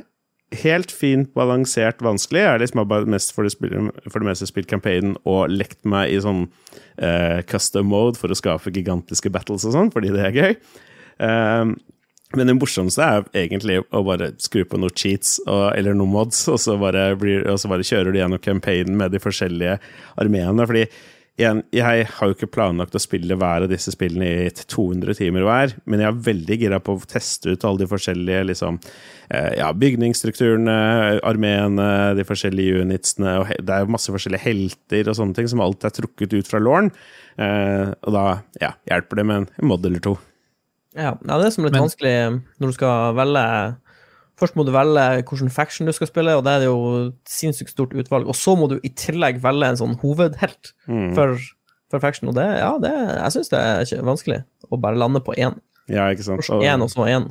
helt fint balansert vanskelig. Jeg har liksom mest for det, spil, for det meste spilt campaignen og lekt meg i sånn uh, custom mode for å skape gigantiske battles og sånn, fordi det er gøy. Um, Men det morsomste er egentlig å bare skru på noen cheats og, eller noen mods, og så, blir, og så bare kjører du gjennom campaignen med de forskjellige armeene. Fordi igjen, jeg har jo ikke planlagt å spille hver av disse spillene i 200 timer hver, men jeg er veldig gira på å teste ut alle de forskjellige liksom, eh, ja, bygningsstrukturene, armeene, de forskjellige unitsene. og Det er masse forskjellige helter og sånne ting som alt er trukket ut fra låren. Eh, og da ja, hjelper det med en mod eller to. Ja, ja, det er som litt Men- vanskelig når du skal velge Først må du velge hvilken faction du skal spille, og det er jo et sinnssykt stort utvalg. Og så må du i tillegg velge en sånn hovedhelt Mm. for, for faction. Og det, ja, det, jeg syns det er ikke vanskelig å bare lande på én. Ja, ikke sant? Først én, og så én.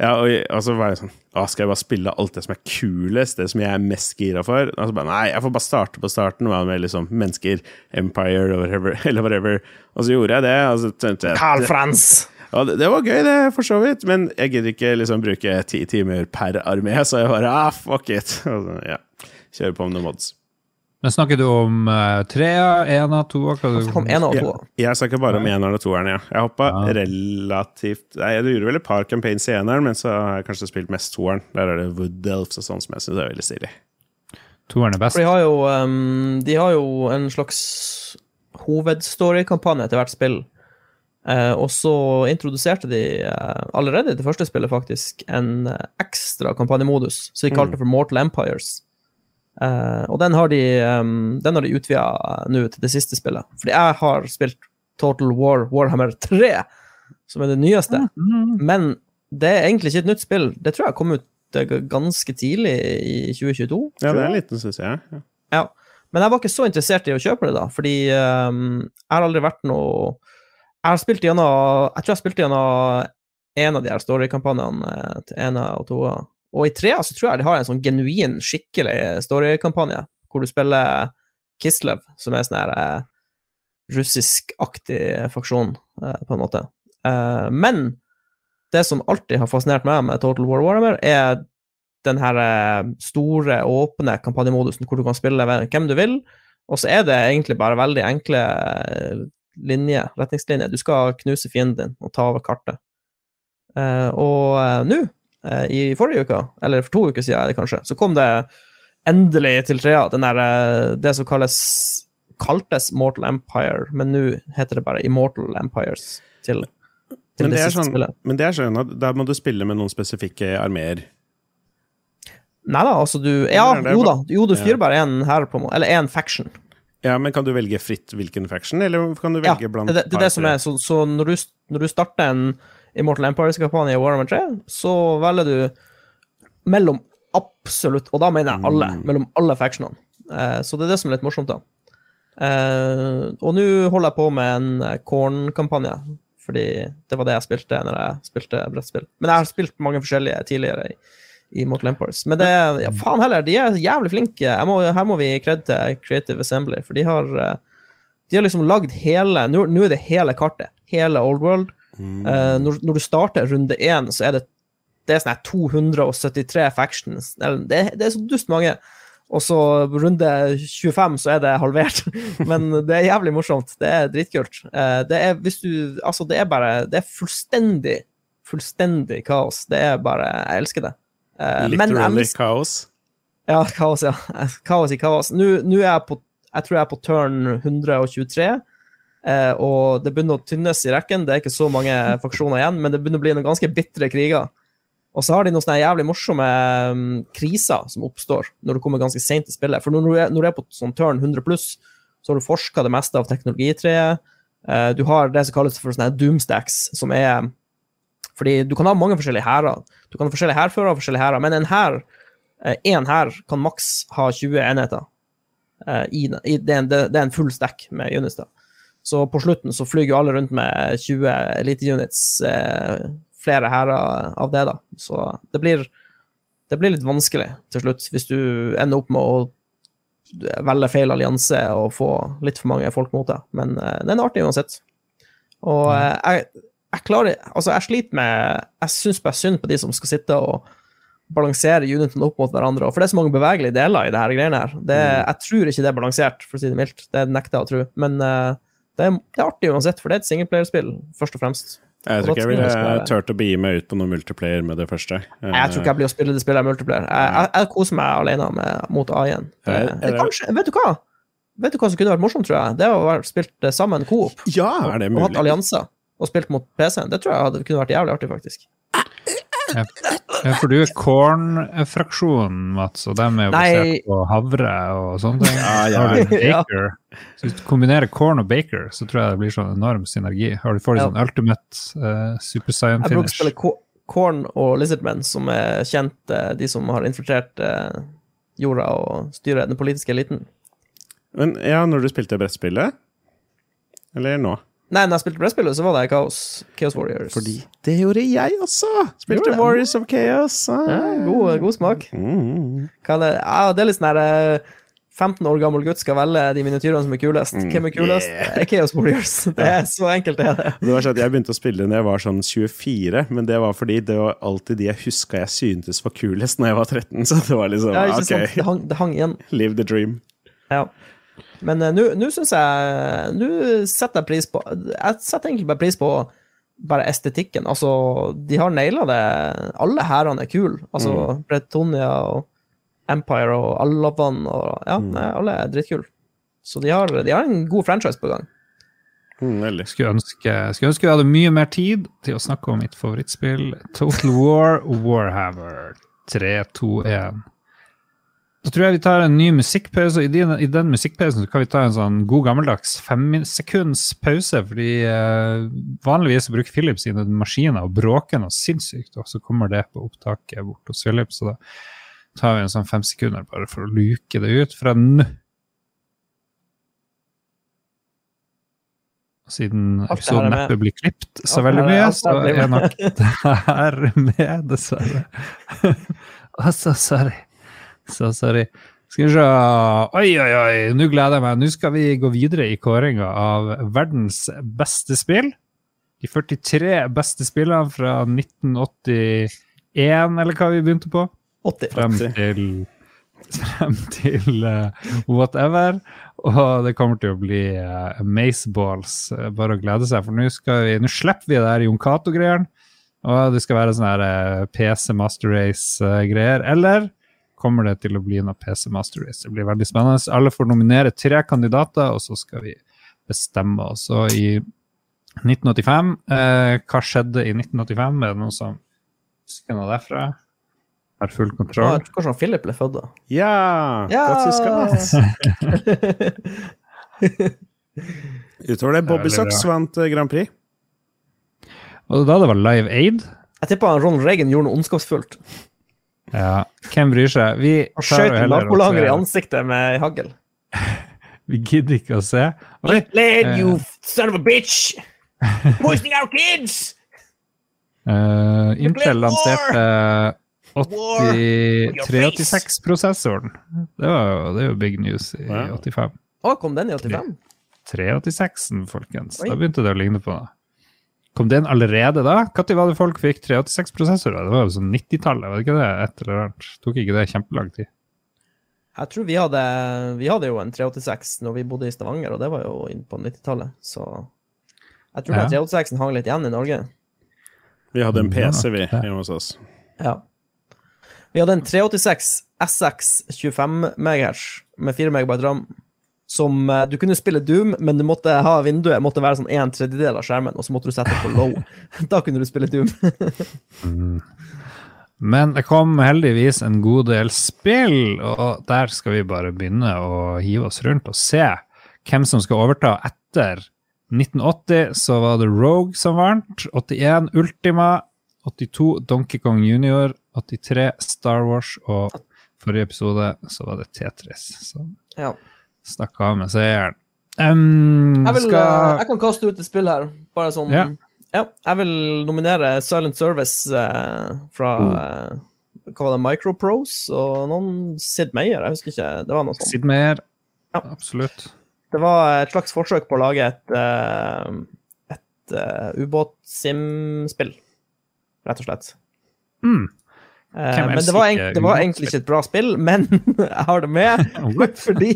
Ja, og altså var jeg sånn Å, skal jeg bare spille alt det som er kulest, det som jeg er mest gira for? Altså bare, Nei, jeg får bare starte på starten med liksom mennesker, Empire eller whatever. Eller whatever. Og så gjorde jeg det. Og så tenkte jeg Carl Frans! Ja, det, det var gøy, det, for så vidt, men jeg gidder ikke liksom bruke ti timer per armé, så jeg bare ah, fuck it. Så, ja. Kjører på med noen mods. Men snakker du om uh, trea, ena, toa? hva du- én og Ja, to. jeg snakker bare om eneren og toeren, ja. Jeg hoppa Ja. relativt Nei, jeg gjorde vel et par campaigns i eneren, men så har jeg kanskje spilt mest toeren. Der er det Wood Elves og sånn som jeg syns er veldig stilig. Toeren er best. For de har jo, um, de har jo en slags hovedstorykampanje til hvert spill. Eh, og så introduserte de eh, allerede i det første spillet faktisk en eh, ekstra kampanjemodus, som de kalte for Mortal Empires. Eh, og den har de, um, de utvida nå til det siste spillet. Fordi jeg har spilt Total War Warhammer 3, som er det nyeste. Mm. Men det er egentlig ikke et nytt spill. Det tror jeg kom ut ganske tidlig i 2022. Ja, det er en liten, syns jeg. Ja. Ja, men jeg var ikke så interessert i å kjøpe det, da, fordi um, jeg har aldri vært noe Jeg har spilt gjennom Jeg tror jeg spilte gjennom en av de her storykampanjene eh, til ena og toa. Og i trea så tror jeg de har en sånn genuin, skikkelig storykampanje, hvor du spiller Kislev, som er sånn her eh, russiskaktig faksjon, eh, på en måte. Eh, men det som alltid har fascinert meg med Total War Warhammer, er den her store, åpne kampanjemodusen hvor du kan spille hvem du vil, og så er det egentlig bare veldig enkle eh, retningslinje. Du skal knuse fienden din og ta over kartet. Uh, og eh, nå, uh, i forrige uke, eller for to uker siden er det kanskje, så kom det endelig til trea, den der, det som kalles kaltes Mortal Empire, men nå heter det bare Immortal Empires til, til Men det, det, siste sånn, spillet. men det er sånn at da må du spille med noen spesifikke armeer. Nei da, altså du Ja, jo da, jo, du fyrer styrer bare én her, på måte, eller én faction. Ja, men kan du velge fritt hvilken faction, eller kan du Ja, velge blant det, det, det er det som er, så, så når, du, når du starter en Immortal Empires-kampanje i Warhammer 3, så velger du mellom absolutt, og da mener jeg alle, Mm. mellom alle factionene. Eh, så det er det som er litt morsomt, da. Eh, og nå holder jeg på med en eh, Korn-kampanje, fordi det var det jeg spilte når jeg spilte brettspill. Men jeg har spilt mange forskjellige tidligere i, i Mortal Men det ja, faen heller, de er jævlig flinke. Må, her må vi kredite Creative Assembly, for de har eh, de har liksom lagd hele Nå nå er det hele kartet. Hele Old World. Mm. Uh, når, når du starter runde én, så er det det er sånn 273 factions. Det, det er så dust mange. Og så runde 25 så er det halvert. Men det er jævlig morsomt. Det er dritkult. Eh, det er hvis du Altså, det er bare Det er fullstendig, fullstendig kaos. Det er bare Jeg elsker det. Eh, men jeg kaos. ja, kaos, ja. Kaos i kaos. Nå, nå er jeg på Jeg tror jeg er på turn 123, eh, og det begynner å tynnes i rekken. Det er ikke så mange faksjoner igjen, men det begynner å bli noen ganske bitre kriger. Og så har de noen sånne jævlig morsomme um, kriser som oppstår når du kommer ganske seint i spillet. For når du er, når du er på sånn turn 100 pluss, så har du forska det meste av teknologitreet. Eh, du har det som kalles for sånne doomstacks, som er Fordi du kan ha mange forskjellige hærer. Du kan ha forskjellige hærførere og forskjellige hærer, men en hær én hær kan maks ha 20 enheter. Eh, i, i, det, er en, det, det er en full stack med units. da. Så på slutten så flyr jo alle rundt med 20 elite-units, eh, flere hærer av det, da. Så det blir, det blir litt vanskelig til slutt, hvis du ender opp med å velge feil allianse og få litt for mange folk mot deg. Men eh, den er artig uansett. Og eh, jeg, jeg klarer Altså, jeg sliter med Jeg syns bare synd på de som skal sitte og balansere unitene opp mot hverandre. For det er så mange bevegelige deler i det her greiene her. Det, jeg tror ikke det er balansert, for å si det mildt. Det nekter jeg å tro. Men uh, det, er, det er artig uansett, for det er et singleplayerspill, først og fremst. Jeg tror ikke jeg ville turt å begi meg ut på noen multiplayer med det første. Jeg tror ikke jeg blir å spille det spillet multiplayer. Jeg, jeg, jeg koser meg alene med, mot A1. Det, Er- er det, kanskje, vet du hva? Vet du hva som kunne vært morsomt, tror jeg? Det å være spilt eh, sammen coop. Ja, er det Og hatt allianser. Og spilt mot PC-en. Det tror jeg hadde, kunne vært jævlig artig, faktisk. Ja, for du er Korn-fraksjonen, Mats, og dem er jo Nei. basert på havre og sånne ting. Ja, ja. Ja. Baker. Så hvis du kombinerer corn og baker, så tror jeg det blir sånn enorm synergi. Har du får Ja. sånn ultimate uh, super saiyan Jeg bruker å spille corn og Lizardmen, som er kjent, uh, de som har infiltrert uh, jorda og styrer den politiske eliten. Men ja, når du spilte brettspillet? Eller nå? Nei, når jeg spilte brettspillet, så var det Chaos, Chaos Warriors. Fordi det gjorde jeg også! Spilte? Warriors of Chaos. Ah. ja, god, god smak. Mm. Hva er det? Ja, det er litt sånn her eh, 15 år gammel gutt skal velge de miniatyrene som er kulest. Mm, Hvem er kulest? yeah. Chaos Warriors. Det er så enkelt, det er det. Det var sånn at Jeg begynte å spille når jeg var sånn 24, men det var fordi det var alltid de jeg huska jeg syntes var kulest når jeg var 13. Så det var liksom Ja, ikke sant? Det OK, hang, det hang igjen. live the dream. Ja. Men uh, nå syns jeg Nå setter jeg pris på Jeg setter egentlig bare pris på bare estetikken. Altså, de har naila det. Alle hærene er kule. Altså, Mm. Bretonia og Empire og Alavan og Ja, Mm. nei, alle er dritkule. Så de har, de har en god franchise på gang. Mm. Skulle ønske, skulle ønske vi hadde mye mer tid til å snakke om mitt favorittspill, Total War Warhammer 321. Da tror jeg vi tar en ny musikkpause, i den, i den musikkpausen så kan vi ta en sånn god gammeldags femsekunds pause, fordi eh, vanligvis bruker Philip sine maskiner og bråker noe sinnssykt, og så kommer det på opptaket bort hos Philip, så da tar vi en sånn fem sekunder bare for å luke det ut fra nå. Siden episoden neppe blir klippet så veldig mye, så er nok det her med, dessverre. altså, så sorry. Så sorry. Skal vi se Oi, oi, oi, nå gleder jeg meg. Nå skal vi gå videre i kåringa av verdens beste spill. De 43 beste spillene fra 1981, eller hva vi begynte på? 80. frem til frem til uh, whatever. Og det kommer til å bli uh, Maceballs. Uh, bare å glede seg, for nå vi, nå slipper vi det her Jon Cato-greiene. Og det skal være sånn her eh, PC Master Race-greier. Eller kommer det til å bli noe PC Master Race? Det blir veldig spennende. Alle får nominere tre kandidater, og så skal vi bestemme oss. Og i 1985 eh, Hva skjedde i 1985? Er det noen som husker noe derfra? Har full Ja, kontroll? tror kanskje Philip ble født da. Ja! Ja! Mats. Utover det, Bobby Sucks Socks vant eh, Grand Prix. Og da det var Live Aid? Jeg tipper Ronald Reagan gjorde noe ondskapsfullt. Ja, hvem bryr seg? Vi skjøt nabolager i ansiktet med hagl. Vi gidder ikke å se. Oi, Led, Eh. you son of a bitch! Poisoning our kids! Uh, Intel lanserte War! 80 Your face! 386-prosessoren. Det, det er jo big news i Ja. 85. Å, kom den i 85? 386-en, folkens. Oi. Da begynte det å ligne på det. Kom den allerede da? Når var det folk fikk 386-prosessorer? Det var jo sånn 90-tallet, var det ikke det? Et eller annet. Tok ikke det kjempelang tid? Jeg tror vi hadde, vi hadde jo en 386 når vi bodde i Stavanger, og det var jo inn på 90-tallet, så Jeg tror Ja. den 386-en hang litt igjen i Norge. Vi hadde en PC, vi, hjemme hos oss. Ja. Vi hadde en 386 SX 25 MHz med 4 MB ram. Som eh, Du kunne spille Doom, men du måtte ha vinduet måtte være sånn en tredjedel av skjermen, og så måtte du sette på low. da kunne du spille Doom. Men det kom heldigvis en god del spill, og der skal vi bare begynne å hive oss rundt og se hvem som skal overta etter 1980. Så var det Rogue som vant. 81 Ultima. 82 Donkey Kong Junior. 83 Star Wars. Og forrige episode så var det Tetris Så. ja. Stakk av med seieren. Um, Jeg, vil, eh, skal jeg kan kaste ut et spill her, bare sånn Ja. Ja, jeg vil nominere Silent Service eh, fra eh, Hva var det, Microprose og noen Sid Meier, jeg husker ikke. Det var noe sånt. Sid Meier. Ja. Absolutt. Det var et slags forsøk på å lage et, eh, et uh, ubåtsimspill, rett og slett. Mm. Eh, men det var, egentlig, det var egentlig ikke et bra spill, men jeg har det med fordi,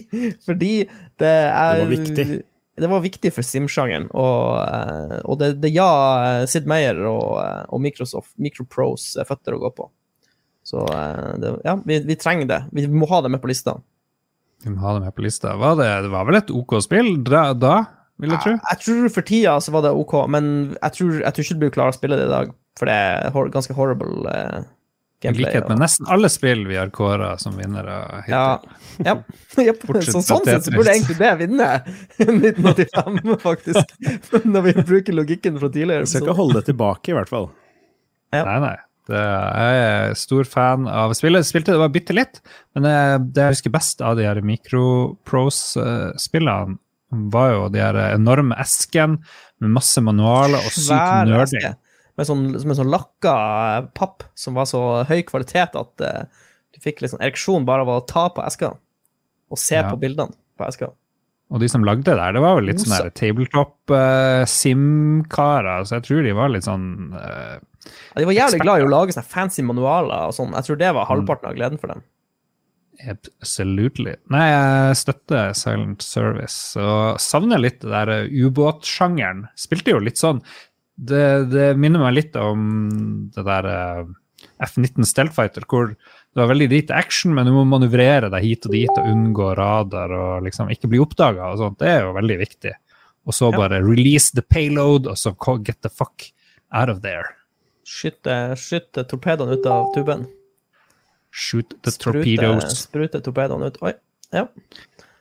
fordi det er Det var viktig. det var viktig for Sim-sjangeren, og, eh, og det, det ja eh, Sid Meyer og, og Microsoft, Micropros føtter å gå på. Så det, ja, vi, vi trenger det. Vi må ha det med på lista. Vi må ha det med på lista. Var det, det var vel et OK spill da, da vil jeg tro? Jeg tror for tida så var det OK, men jeg tror, jeg tror ikke du blir klar å spille det i dag, for det er ganske horrible eh, I likhet med og- nesten alle spill vi har kåra som vinnere hittil. Ja. ja. Så, sånn sett så burde egentlig det vinne 1985, faktisk. Når vi bruker logikken fra tidligere. Jeg skal ikke holde det tilbake, i hvert fall. Ja. Nei, nei. Det, jeg er stor fan av spillet. Spilte det var bitte litt, men det, det jeg husker best av de her MicroPros-spillene, var jo de her enorme esken med masse manualer og sykt nerding. Med sånn, med sånn lakka papp som var så høy kvalitet at uh, du fikk liksom ereksjon bare av å ta på eska og se Ja. på bildene på eska. Og de som lagde det der, det var vel litt sånn der tabletop-sim-karer, så jeg tror de var litt sånn uh, Ja, de var jævlig glad i å lage sånne fancy manualer og sånn. Jeg tror det var halvparten av gleden for dem. Absolutely. Nei, jeg støtter Silent Service og savner litt det der eh, ubåtsjangeren. Spilte jo litt sånn det, det minner meg litt om det der eh, F-19 Stealth Fighter, hvor det var veldig lite action, men du må manøvrere deg hit og dit og unngå radar og liksom ikke bli oppdaga og sånt. Det er jo veldig viktig. Og så Ja. bare release the payload, og så get the fuck out of there. Skyte, skyte torpedoene ut av tuben. Shoot the Sprute, torpedoes. sprute torpedoene ut. Oi. Ja.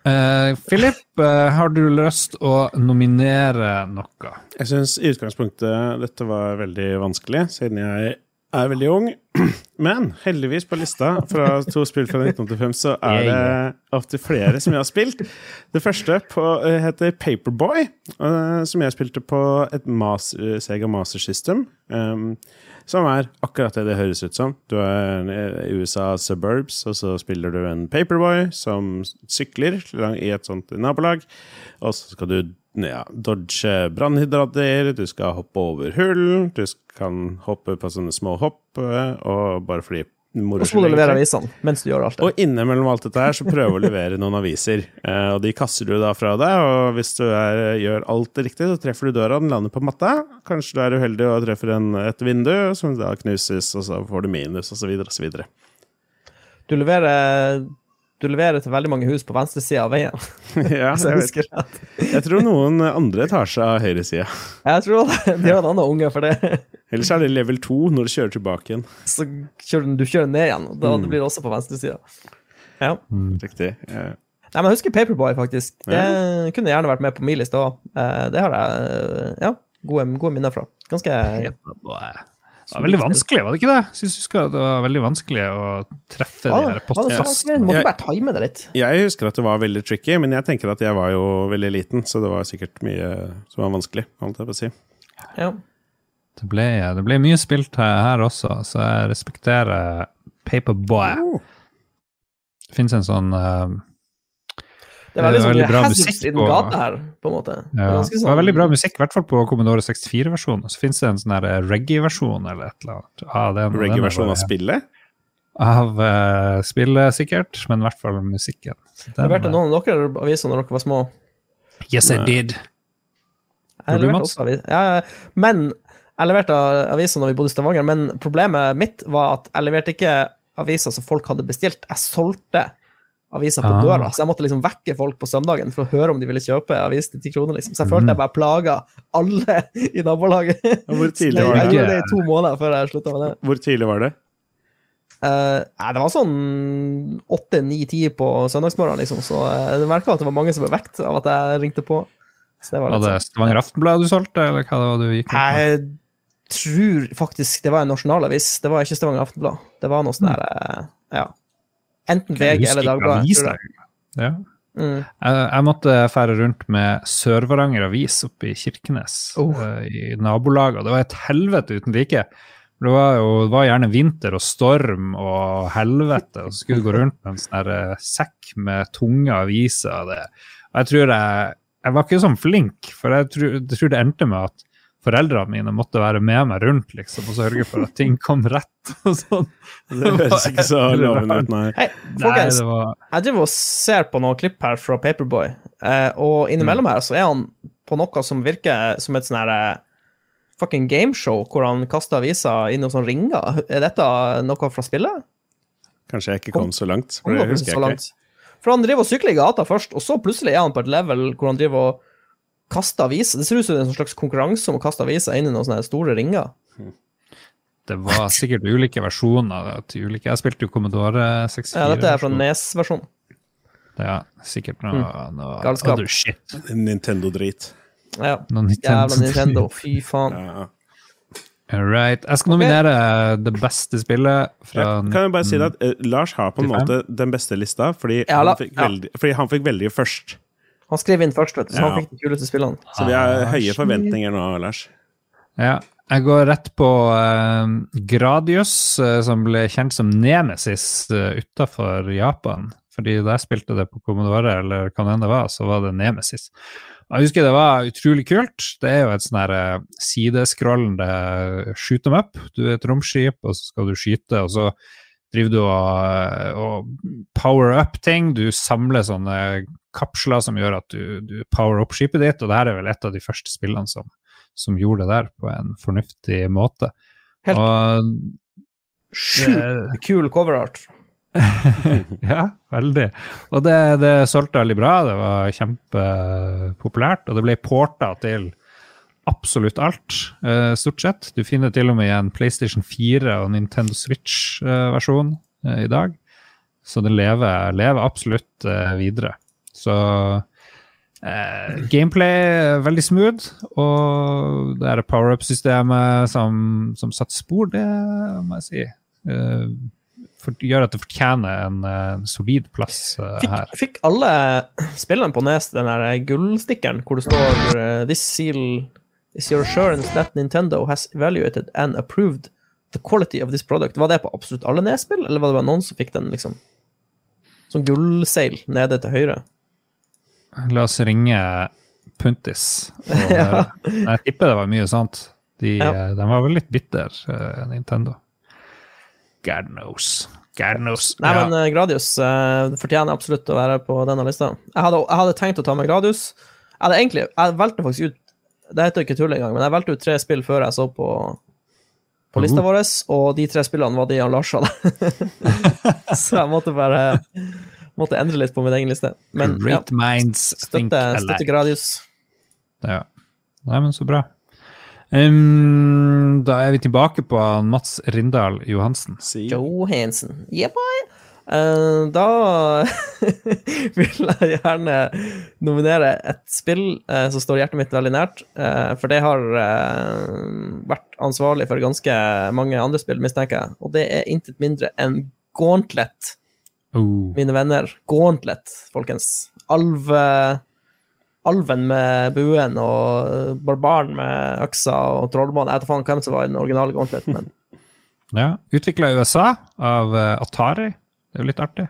Eh, Philip, eh, har du lyst å nominere noe? Jeg syns i utgangspunktet dette var veldig vanskelig, siden jeg er veldig ung. Men heldigvis på lista fra to spill fra 1985 så er det opptil flere som jeg har spilt. Det første på, eh, heter Paperboy, som jeg spilte på et mas Sega Master System. Um, som er akkurat det det høres ut som. Du er i USA suburbs, og så spiller du en paperboy som sykler i et sånt nabolag. Og så skal du ja, dodge brannhydrater, du skal hoppe over hull, du kan hoppe på sånne små hopp, eh, og bare moro Og så må du levere avisene mens du gjør alt det. Og innimellom alt dette her, så prøver å levere noen aviser. Eh, og de kaster du da fra deg, og hvis du er, gjør alt riktig, så treffer du døra, den lander på matta. Kanskje du er uheldig og treffer en, et vindu, som da knuses, og så får du minus, så videre. Du leverer, du leverer til veldig mange hus på venstre side av veien. ja, jeg jeg, vet. jeg tror noen andre seg av høyresida. Jeg tror det- de har en annen unge for det. Ellers er det level 2 når du kjører tilbake igjen. Så kjører du, du kjører ned igjen, og da Mm. det blir det også på venstre side. Ja. Riktig. Ja. Nei, men jeg husker Paperboy, faktisk. Det kunne gjerne vært med på min liste òg. Det har jeg eh, ja, gode, gode minner fra. Ganske Det var veldig vanskelig, var det ikke det? Syns du husker det var veldig vanskelig å treffe Ja, de her var det så postene? Du måtte Jeg- bare time det litt. Jeg husker at det var veldig tricky, men jeg tenker at jeg var jo veldig liten, så det var sikkert mye som var vanskelig, holdt jeg på å si. Ja. Det ble, det ble mye spilt her, her også, så jeg respekterer Paperboy. Det finnes en sånn uh, Det er veldig, Det er sånn veldig bra musikk i den på- gata her, på en måte. Det ja, Det sånn- var veldig bra musikk, i hvert fall på Commodore 64-versjonen. Så finnes det en sånn her reggae-versjon eller et eller annet. Ah, er Reggae-versjon av spillet? Av uh, spillet, sikkert, men i hvert fall musikken. Den, Leverte noen av dere aviser når dere var små? Yes, I did. Jeg har du, leverte også avis. Ja. men jeg leverte aviser når vi bodde i Stavanger, men problemet mitt var at jeg leverte ikke aviser som folk hadde bestilt. Jeg solgte aviser på Ah. døra, så jeg måtte liksom vekke folk på søndagen for å høre om de ville kjøpe avis til ti kroner. liksom. Så jeg mm. følte jeg bare plaga alle i nabolaget. Hvor tidlig jeg, var jeg det? gjorde det i to måneder før jeg slutta med det. Hvor tidlig var det? Uh, nei, det var sånn åtte, ni, ti på søndagsmorgen, liksom, så uh, det merka at det var mange som ble vekt av at jeg ringte på. Så det var Var det sånn. Stavanger Aftenblad du solgte, eller hva det var du gikk ut med? Jeg tror faktisk det var en nasjonalavis. Det var ikke Stavanger Aftenblad. Det var noe sånn der eh, Ja. Enten VG eller Dagbladet. Ja. Mm. Jeg, jeg måtte fære rundt med Sør-Varanger Avis oppe i Kirkenes, Oh. eh, i nabolaget. Det var et helvete uten like. Det var jo det var gjerne vinter og storm og helvete, og så skulle du gå rundt med en sånn eh, sekk med tunge aviser. og Det. Og jeg tror jeg, jeg var ikke sånn flink, for jeg tror, jeg tror det endte med at foreldrene mine måtte være med meg rundt liksom, og sørge for at ting kom rett. og sånn. Det høres ikke så lovende ut, nei. Hei, Nei, folkens, det var jeg driver og ser på noen klipp her fra Paperboy, eh, og innimellom her så er han på noe som virker som et sånn her eh, fucking gameshow, hvor han kaster aviser inn i noen sånne ringer. Er dette noe fra spillet? Kanskje jeg ikke kom så langt, for Kom det husker så jeg langt? ikke. For han driver og sykler i gata først, og så plutselig er han på et level hvor han driver og kaster aviser. Det ser ut som det er en slags konkurranse om å kaste aviser inn i noen sånne store ringer. Det var sikkert ulike versjoner til ulike Jeg spilte jo Commodore 64. Ja, dette er fra. NES-versjonen. Ja, sikkert noe, noe Galskap. other shit. Nintendo-drit. Ja. Nintendo Jævla Nintendo, fy faen. Ja. All right. Jeg skal nominere det beste spillet fra Ja, kan jeg bare si det at eh, Lars har på en 95? måte den beste lista, fordi, Ja, la- han, fikk ja. veldig, fordi han fikk veldig først. Han skrev inn først, vet du, så han fikk de kuleste spillene. Så vi har Ah, høye forventninger nå, Lars. Ja. Jeg går rett på uh, Gradius, uh, som ble kjent som Nemesis uh, utafor Japan. Fordi da jeg spilte det på Commodore, eller hva det enn det var, så var det Nemesis. Jeg husker det var utrolig kult. Det er jo et sånn her eh, sideskrollende shoot them up. Du er et romskip, og så skal du skyte, og så driver du og, og power up ting. Du samler sånne kapsler som gjør at du, du power up skipet ditt, og det her er vel et av de første spillene som, som gjorde det der på en fornuftig måte. Helt- Og Sjukt kul coverart. ja, veldig. Og det, det solgte veldig bra. Det var kjempepopulært, og det ble porta til absolutt alt, eh, stort sett. Du finner til og med en PlayStation 4 og Nintendo Switch-versjon i dag. Så det lever, lever absolutt eh, videre. Så eh, gameplay er veldig smooth, og det er power-up-systemet som, som satte spor, det må jeg si. Eh, for, gjør at det fortjener en eh, solid plass uh, Fikk, her. fikk alle spillene på Nes den der gullstikkeren hvor det står uh, This seal is your assurance that Nintendo has evaluated and approved the quality of this product. Var det på absolutt alle Nes-spill, eller var det bare noen som fikk den liksom som gullseil nede til høyre? La oss ringe Puntis. Ja. Jeg tipper det var mye sånt. De, Ja. eh, de var vel litt bitter, eh, Nintendo. God knows. God knows. Nei, Ja. men eh, Gradius det fortjener absolutt å være på denne lista. Jeg hadde, jeg hadde tenkt å ta med Gradius. Jeg hadde egentlig, jeg valgte faktisk ut Det heter ikke tull engang, men jeg valgte ut tre spill før jeg så på, på lista Mhm. vår, og de tre spillene var de han Lars hadde. så jeg måtte bare måtte endre litt på min egen liste. Men ja, Great minds think støtte, støtte Gradius. Ja. Nei, men så bra. Um, da er vi tilbake på Mats Rindal Johansen. Si. Johansen. Yeah, boy! Eh, da vil jeg gjerne nominere et spill eh, som står hjertet mitt veldig nært. eh, for det har vært ansvarlig for ganske mange andre spill, mistenker jeg. Og det er intet mindre enn Gauntlet, Oh. mine venner. Gauntlet, folkens. Alve... Alven med buen og barbaren med øksa og trollmann. Jeg vet ikke hvem som var i den originale Gauntlet, men Ja. Utvikla i USA av Atari. Det er jo litt artig.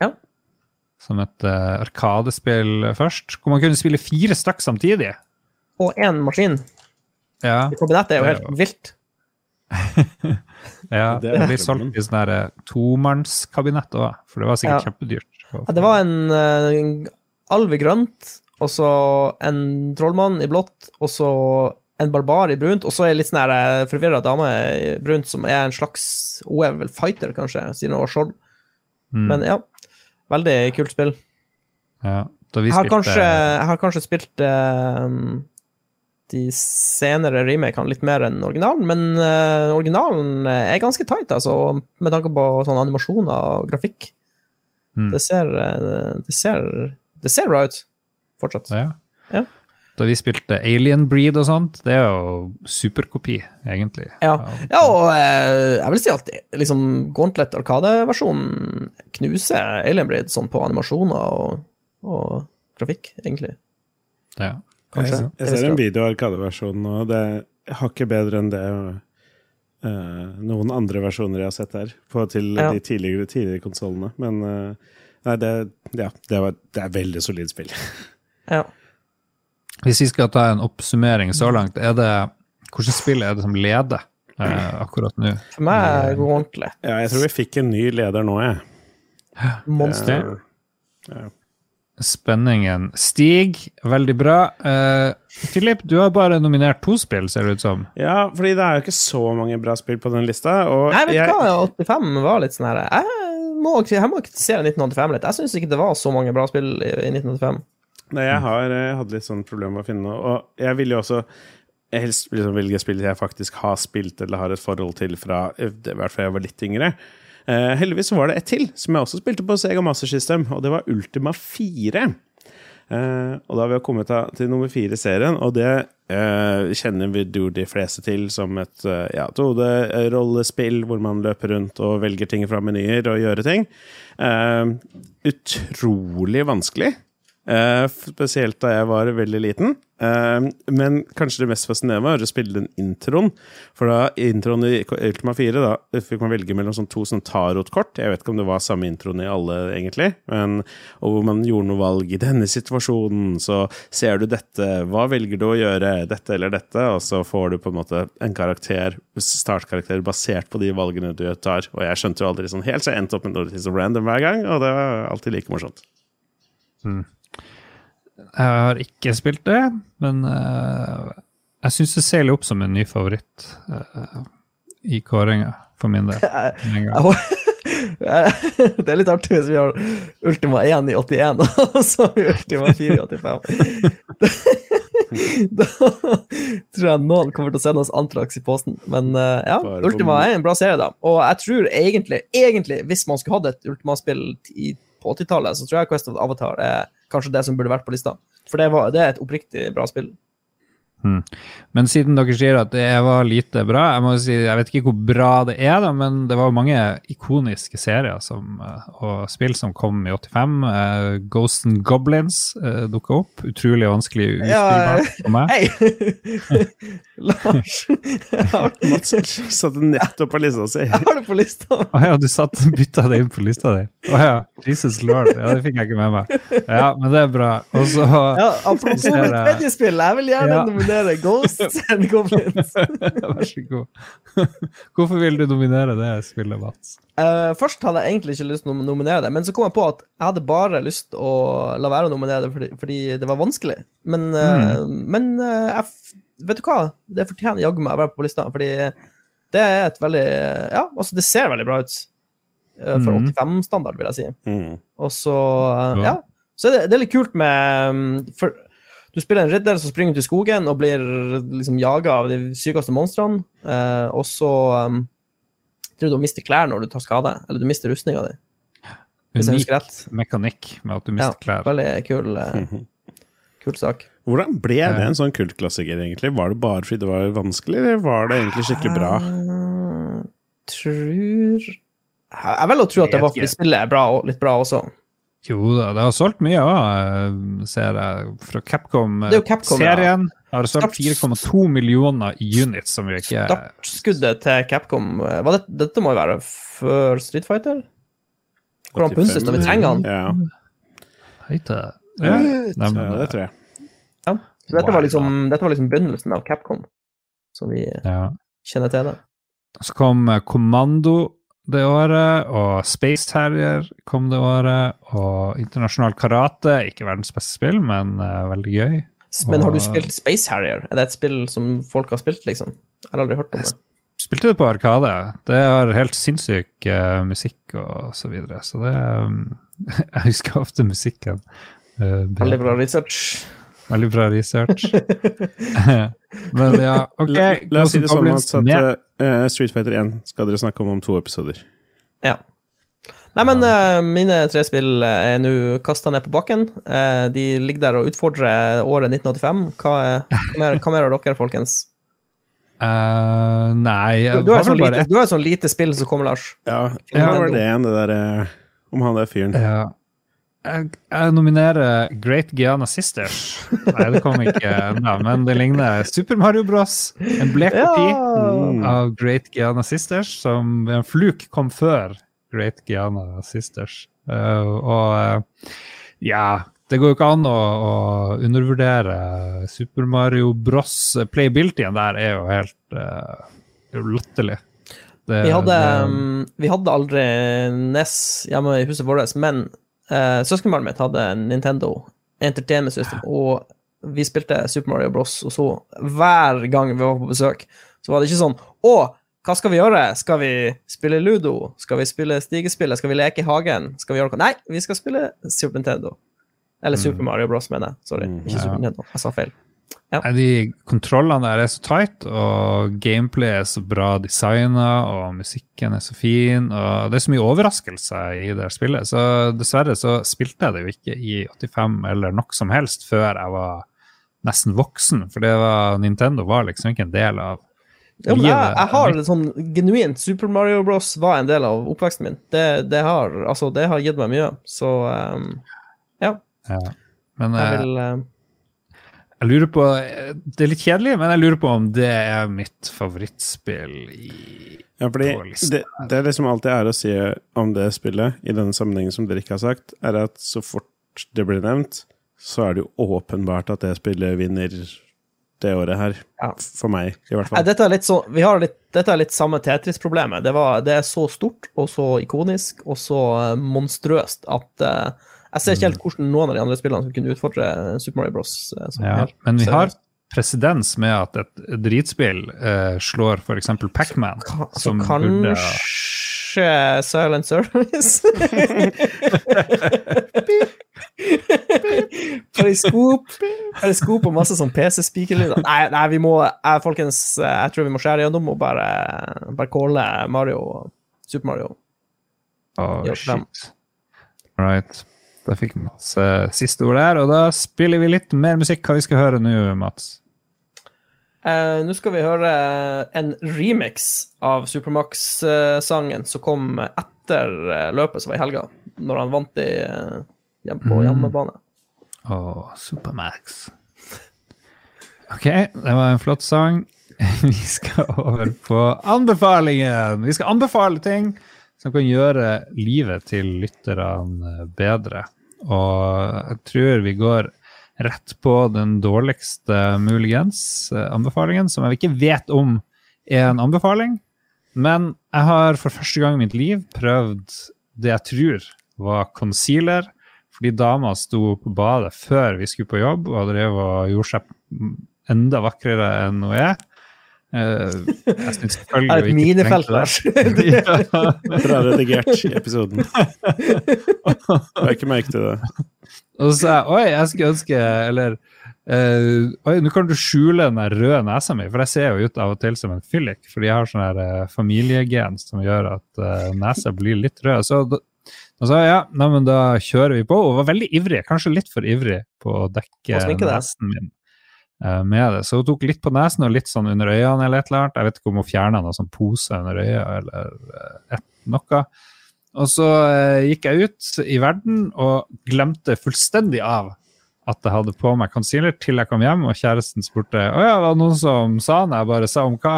Ja. Som et uh, arkadespill først, hvor man kunne spille fire stykk samtidig. Og én maskin. Ja, Kabinettet er jo Det er helt jo- vilt. ja Det det blir solgt i sånn her, eh, tomannskabinett òg, for det var sikkert Ja. kjempedyrt. Ja, det var en en alv i grønt, og så en trollmann i blått, og så en barbar i brunt, og så ei litt sånn forvirra dame i brunt som er en slags Hun er vel fighter, kanskje, siden hun har skjold. Mm, Men ja, veldig kult spill. ja. Jeg har spilte kanskje, jeg har kanskje spilt uh, de senere remakene litt mer enn originalen, men uh, originalen er ganske tight, altså, med tanke på sånne animasjoner og grafikk. Mm. Det ser eh, Det ser, det ser bra ut fortsatt. ja. Ja. Da vi spilte Alien Breed og sånt, det er jo superkopi, egentlig. Ja. Ja, og eh, jeg vil si at liksom Gauntlet Arkade-versjonen knuser Alien Breed sånn på animasjoner og, og grafikk, egentlig. ja. Kanskje. Jeg, jeg ser en video av Arkade-versjonen, og det er hakket bedre enn det uh, noen andre versjoner jeg har sett her, på til Ja. de tidligere, tidligere konsollene. Men uh, nei, det, ja, det, var, det er veldig solid spill. Ja. Hvis vi skal ta en oppsummering så langt, er det hvilket spill er det som leder eh, akkurat nå? For meg går ordentlig. Ja, jeg tror vi fikk en ny leder nå, jeg. Monster. Eh, Spenningen stiger. Veldig bra. Eh, Philip, du har bare nominert to spill, ser det ut som. Ja, fordi det er jo ikke så mange bra spill på den lista. Og Nei, vet du jeg, hva, 85 var litt sånn her Jeg må, jeg må kritisere 1985 litt. Jeg syns ikke det var så mange bra spill i, i 1985. Nei, jeg har jeg hadde litt sånn problemer med å finne noe. Og jeg ville jo også jeg helst liksom velge spill jeg faktisk har spilt eller har et forhold til fra i hvert fall jeg var litt yngre. Uh, heldigvis var det ett til som jeg også spilte på Sega Master System, og det var Ultima 4. Uh, og da har vi kommet til, til nummer fire i serien, og det uh, kjenner vi jo de fleste til som et uh, ja, 2D-rollespill hvor man løper rundt og velger ting fra menyer og gjør ting. Eh, utrolig vanskelig. Eh, spesielt da jeg var veldig liten. Eh, men kanskje det mest fascinerende var å spille den introen. For da introen i Ultima 4 da fikk man velge mellom sånn to sånn tarotkort. Jeg vet ikke om det var samme introen i alle, egentlig. Men, og hvor man gjorde noe valg i denne situasjonen, så ser du dette. Hva velger du å gjøre? Dette eller dette? Og så får du på en måte en karakter, startkarakter basert på de valgene du tar. Og jeg skjønte jo aldri sånn helt, så jeg endte opp med noe litt random hver gang, og det var alltid like morsomt. Jeg har ikke spilt det, men uh, jeg syns det seiler opp som en ny favoritt uh, i kåringa, for min del. det er litt artig hvis vi har Ultima 1 i 81, og så Ultima 4 i 85. da tror jeg noen kommer til å sende oss Antrax i posten. Men uh, ja, Bare Ultima er en bra serie, da. Og jeg tror egentlig, egentlig hvis man skulle hatt et Ultima-spill i- på 80-tallet, så tror jeg Quest of Avatar er kanskje det som burde vært på lista. For det, var, det er et oppriktig bra spill. Men siden dere sier at det var lite bra, jeg må si, jeg vet ikke hvor bra det er, da, men det var mange ikoniske serier som, eh, og spill som kom i 85. Uh, Ghost and Goblins uh, dukka opp. Utrolig vanskelig Ja, for meg. Hei! Lars, Mats satte nettopp på lista si. jeg har det på lista. Å ja, du satt, bytta det inn på lista di? Å ja. Jesus lord. Ja, det fikk jeg ikke med meg. Ja, men det er bra. Og så Ja, apropos mitt tredje spill, jeg vil gjerne Ja. Nominere Ghosts and Goblins. Vær så god. Hvorfor vil du nominere det spillet, Mats? Uh, først hadde jeg egentlig ikke lyst til å nominere det, men så kom jeg på at jeg hadde bare lyst til å la være å nominere det fordi, fordi det var vanskelig. Men, eh, men uh, jeg, f- vet du hva? Det fortjener jaggu meg å være på lista, fordi det er et veldig Ja, altså, det ser veldig bra ut. For Mhm. 85-standard, vil jeg si. Mm. Og så Ja. Så det, det er litt kult med mm, For du spiller en ridder som springer ut i skogen og blir liksom jaga av de sykeste monstrene, eh, og så um, tror du du mister klær når du tar skade, eller du mister rustninga di. Unik mekanikk med at du Ja, mister klær. veldig kul, eh, kul sak. Hvordan ble det en sånn kultklassiker, egentlig? Var det bare fordi det var vanskelig, eller var det egentlig skikkelig bra? Jeg tror Jeg vil jo tro at det var fordi spillet er bra, litt bra også. Jo da, det har solgt mye òg, ser jeg. Fra Capcom. Det er Capcom, ja. Serien har solgt 4,2 millioner units, som jo ikke Startskuddet til Capcom eh, det, Dette må jo være før Street Fighter? Hvor han 85, når vi trenger han. Ja, Heite. Ja. Nei, ja, det tror jeg. Så dette, var liksom, dette var liksom begynnelsen av Capcom, som vi ja. kjenner til det. Så kom eh, Kommando det året, og Space Terrier kom det året, og Internasjonal Karate. Ikke verdens beste spill, men uh, veldig gøy. Men har du spilt Space Harrier? Er det et spill som folk har spilt, liksom? Jeg har aldri hørt om det. Spilte det på Arkade. Det har helt sinnssyk uh, musikk og så videre, så det um, Jeg husker ofte musikken. Uh, Veldig bra research. Veldig bra research. Men ja, OK. La, la oss si det sånn at eh, Street Fighter 1 skal dere snakke om om to episoder. Ja. Nei, men uh, mine tre spill er nå kasta ned på bakken. Uh, de ligger der og utfordrer året 1985. Hva, er, hva, mer, hva mer har dere, folkens? Uh, nei, Du, du har et sånn bare lite, du har et sånn lite spill som kommer, Lars. Ja, det var det igjen, det der om han der fyren? Ja. Jeg, jeg nominerer Great Giana Sisters. Nei, det kom ikke ennå, men det ligner Super Mario Bros. En blek kopi ja. av Great Giana Sisters, som ved en fluk kom før Great Giana Sisters. Uh, og uh, ja, det går jo ikke an å, å undervurdere Super Mario Bros. Playabilityen der er jo helt uh, latterlig. Det, vi, hadde, det, um, vi hadde aldri NES hjemme i huset vårt, men uh, søskenbarnet mitt hadde Nintendo Entertainment System, og vi spilte Super Mario Bros. Og så hver gang vi var på besøk, så var det ikke sånn Å, hva skal vi gjøre? Skal vi spille ludo? Skal vi spille stigespillet? Skal vi leke i hagen? Skal vi gjøre noe? Nei, vi skal spille Super Nintendo. Eller Super mm. Mario Bros, mener jeg. Sorry, mm, ikke Super Nintendo. Jeg sa feil. Ja. De kontrollene der er så tight, og gameplay er så bra designa, og musikken er så fin, og det er så mye overraskelser i det spillet. Så dessverre så spilte jeg det jo ikke i 85 eller nok som helst før jeg var nesten voksen, for det var, Nintendo var liksom ikke en del av ja, jeg, jeg, har sånn genuint Super Mario Bros var en del av oppveksten min. Det, det, har, altså, det har gitt meg mye, så um, ja. Ja. Men jeg, vil, uh, jeg lurer på Det er litt kjedelig, men jeg lurer på om det er mitt favorittspill i ja, fordi det, det er liksom alt jeg er å si om det spillet, i denne sammenhengen som dere ikke har sagt, er at så fort det blir nevnt, så er det jo åpenbart at det spillet vinner det året her. Ja. For meg, i hvert fall. Dette er litt, så, litt, dette er litt samme Tetris-problemet. Det, det, er så stort og så ikonisk og så monstrøst at uh, jeg ser ikke helt mm. hvordan noen av de andre spillene skulle kunne utfordre Super Mario Bros. Eh, ja, men vi har presedens med at et dritspill uh, slår f.eks. Pacman. Så kanskje burde... Silent Service? Periskop Periskop og masse sånn PC-spikerlyder. Nei, nei, vi må jeg, Folkens, jeg tror vi må skjære gjennom og bare, bare calle Mario Super Mario. Oh, shit. All right. Da fikk vi masse siste ord der, og da spiller vi litt mer musikk. Hva vi skal høre nå, Mats? Uh, nå skal vi høre en remix av Supermax-sangen som kom etter eh, løpet som var i helga, når han vant i, uh, på mm. hjemmebane. Å, oh, Supermax. OK, det var en flott sang. vi skal over på anbefalingen. Vi skal anbefale ting som kan gjøre livet til lytterne bedre. Og jeg tror vi går rett på den dårligste muligens eh, anbefalingen, som jeg ikke vet om er en anbefaling. Men jeg har for første gang i mitt liv prøvd det jeg tror var concealer. Fordi dama sto på badet før vi skulle på jobb og drev og gjorde seg enda vakrere enn hun er. Uh, jeg syns selvfølgelig er et minefelt der. Bra redigert i episoden. Jeg har ikke merket det. Og så sa jeg oi, jeg skulle ønske Eller uh, oi, nå kan du skjule den røde nesa mi, for jeg ser jo ut av og til som en fyllik. Fordi jeg har sånn her uh, familiegen som gjør at uh, nesa blir litt rød. Så da, da sa jeg ja, nei, men da kjører vi på. Og var veldig ivrig, kanskje litt for ivrig på å dekke nesen min. Eh, med det. Så hun tok litt på nesen og litt sånn under øynene eller et eller annet. Jeg vet ikke om hun fjerna noe sånn pose under øyet eller eh, et, noe. Og så eh, gikk jeg ut i verden og glemte fullstendig av at jeg hadde på meg concealer til jeg kom hjem, og kjæresten spurte å ja, var det noen som sa noe. Jeg bare sa om hva?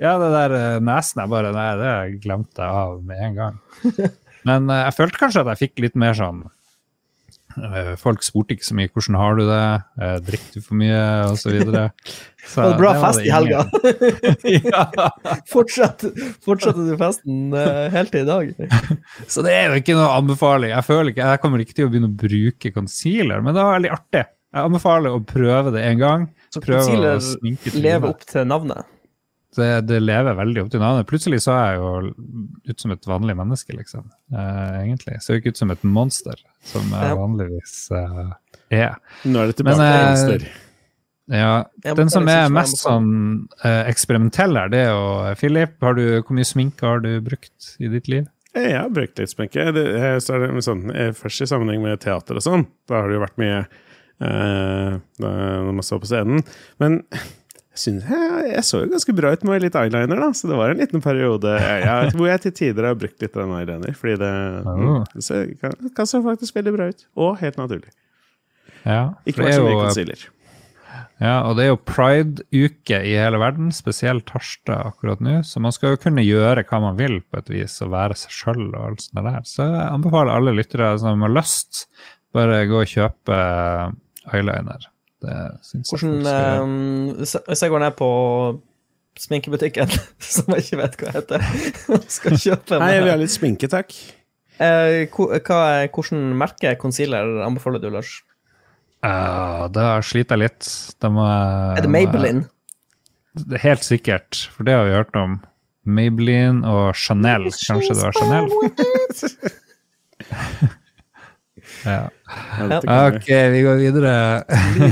Ja, det der nesen. Jeg bare Nei, det glemte jeg av med en gang. Men jeg følte kanskje at jeg fikk litt mer sånn folk spurte ikke så mye 'hvordan har du det', eh, 'drikker du for mye', osv. Det var bra fest i helga. Fortsatte, du festen uh, helt til i dag? så det er jo ikke noe anbefaling. Jeg føler ikke, jeg kommer ikke til å begynne å bruke concealer, men det var veldig artig. Jeg anbefaler å prøve det en gang. Så concealer lever opp til navnet? Det, det, lever veldig opp til navnet. Plutselig så er jeg jo ut som et vanlig menneske, liksom. Uh, egentlig. Ser jo ikke ut som et monster, som jeg vanligvis uh, er. Nå er det tilbake til uh, monster. Ja. Den som er mest sånn eksperimentell her, det er jo Philip. Har du, hvor mye sminke har du brukt i ditt liv? Jeg har brukt litt sminke. Det, så er det sånn, først i sammenheng med teater og sånn. Da har det jo vært mye når man står på scenen. Men jeg, jeg, så jo ganske bra ut med litt eyeliner, da, så det var en liten periode jeg, hvor jeg til tider har brukt litt eyeliner. Fordi det, mm, kan, kan, så faktisk veldig bra ut. Og helt naturlig. Ja, Ikke vært så mye concealer. Ja, og det er jo pride-uke i hele verden, spesielt Harstad akkurat nå. Så man skal jo kunne gjøre hva man vil på et vis, og være seg sjøl og alt sånt der. Så jeg anbefaler alle lyttere som har lyst, bare gå og kjøpe eyeliner. Det syns jeg Hvordan skal eh, Hvis jeg går ned på sminkebutikken, som jeg ikke vet hva heter, skal kjøpe Nei, jeg vil ha litt sminke, takk. eh, hva, er- Hvordan merke concealer anbefaler du, Lars? Uh, da sliter jeg litt. De, Er det Maybelline? Det er Helt sikkert, for det har vi hørt om. Maybelline og Chanel. Kanskje det var Chanel? ja. Det Ok, vi går videre.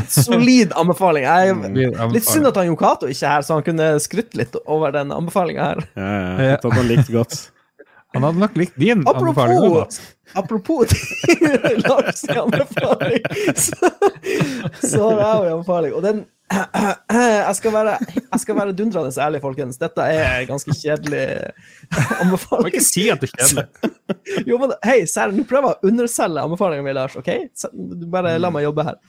Solid anbefaling. Jeg, Litt litt synd at han Jon Cato ikke er her, så han kunne skrytt litt over den anbefalinga her. Ja, ja. At han likte godt. Han hadde nok likt din anbefaling. Apropos, også. apropos Lars' anbefaling, så, så har jeg jo en anbefaling. Og den jeg skal, være, jeg skal være dundrende ærlig, folkens. Dette er ganske kjedelig Du må anbefaling. ikke si at det er kjedelig. Jo, men hei, Sær, nå prøver jeg å underselge anbefalingen min, Lars. ok? Du bare la meg jobbe her.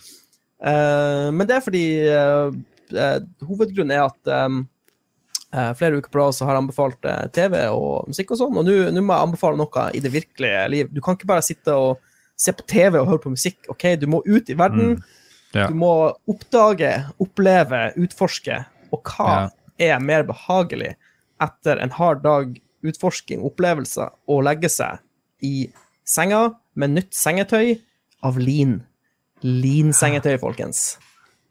Uh, men det er fordi uh, uh, Hovedgrunnen er at um, flere uker på rad har jeg anbefalt TV og musikk og sånn, og nå må jeg anbefale noe i det virkelige liv. Du kan ikke bare sitte og se på TV og høre på musikk. ok? Du må ut i verden. Ja. Du må oppdage, oppleve, utforske. Og hva Ja. er mer behagelig etter en hard dag utforsking, opplevelser, å legge seg i senga med nytt sengetøy av lin. Lin-sengetøy, folkens.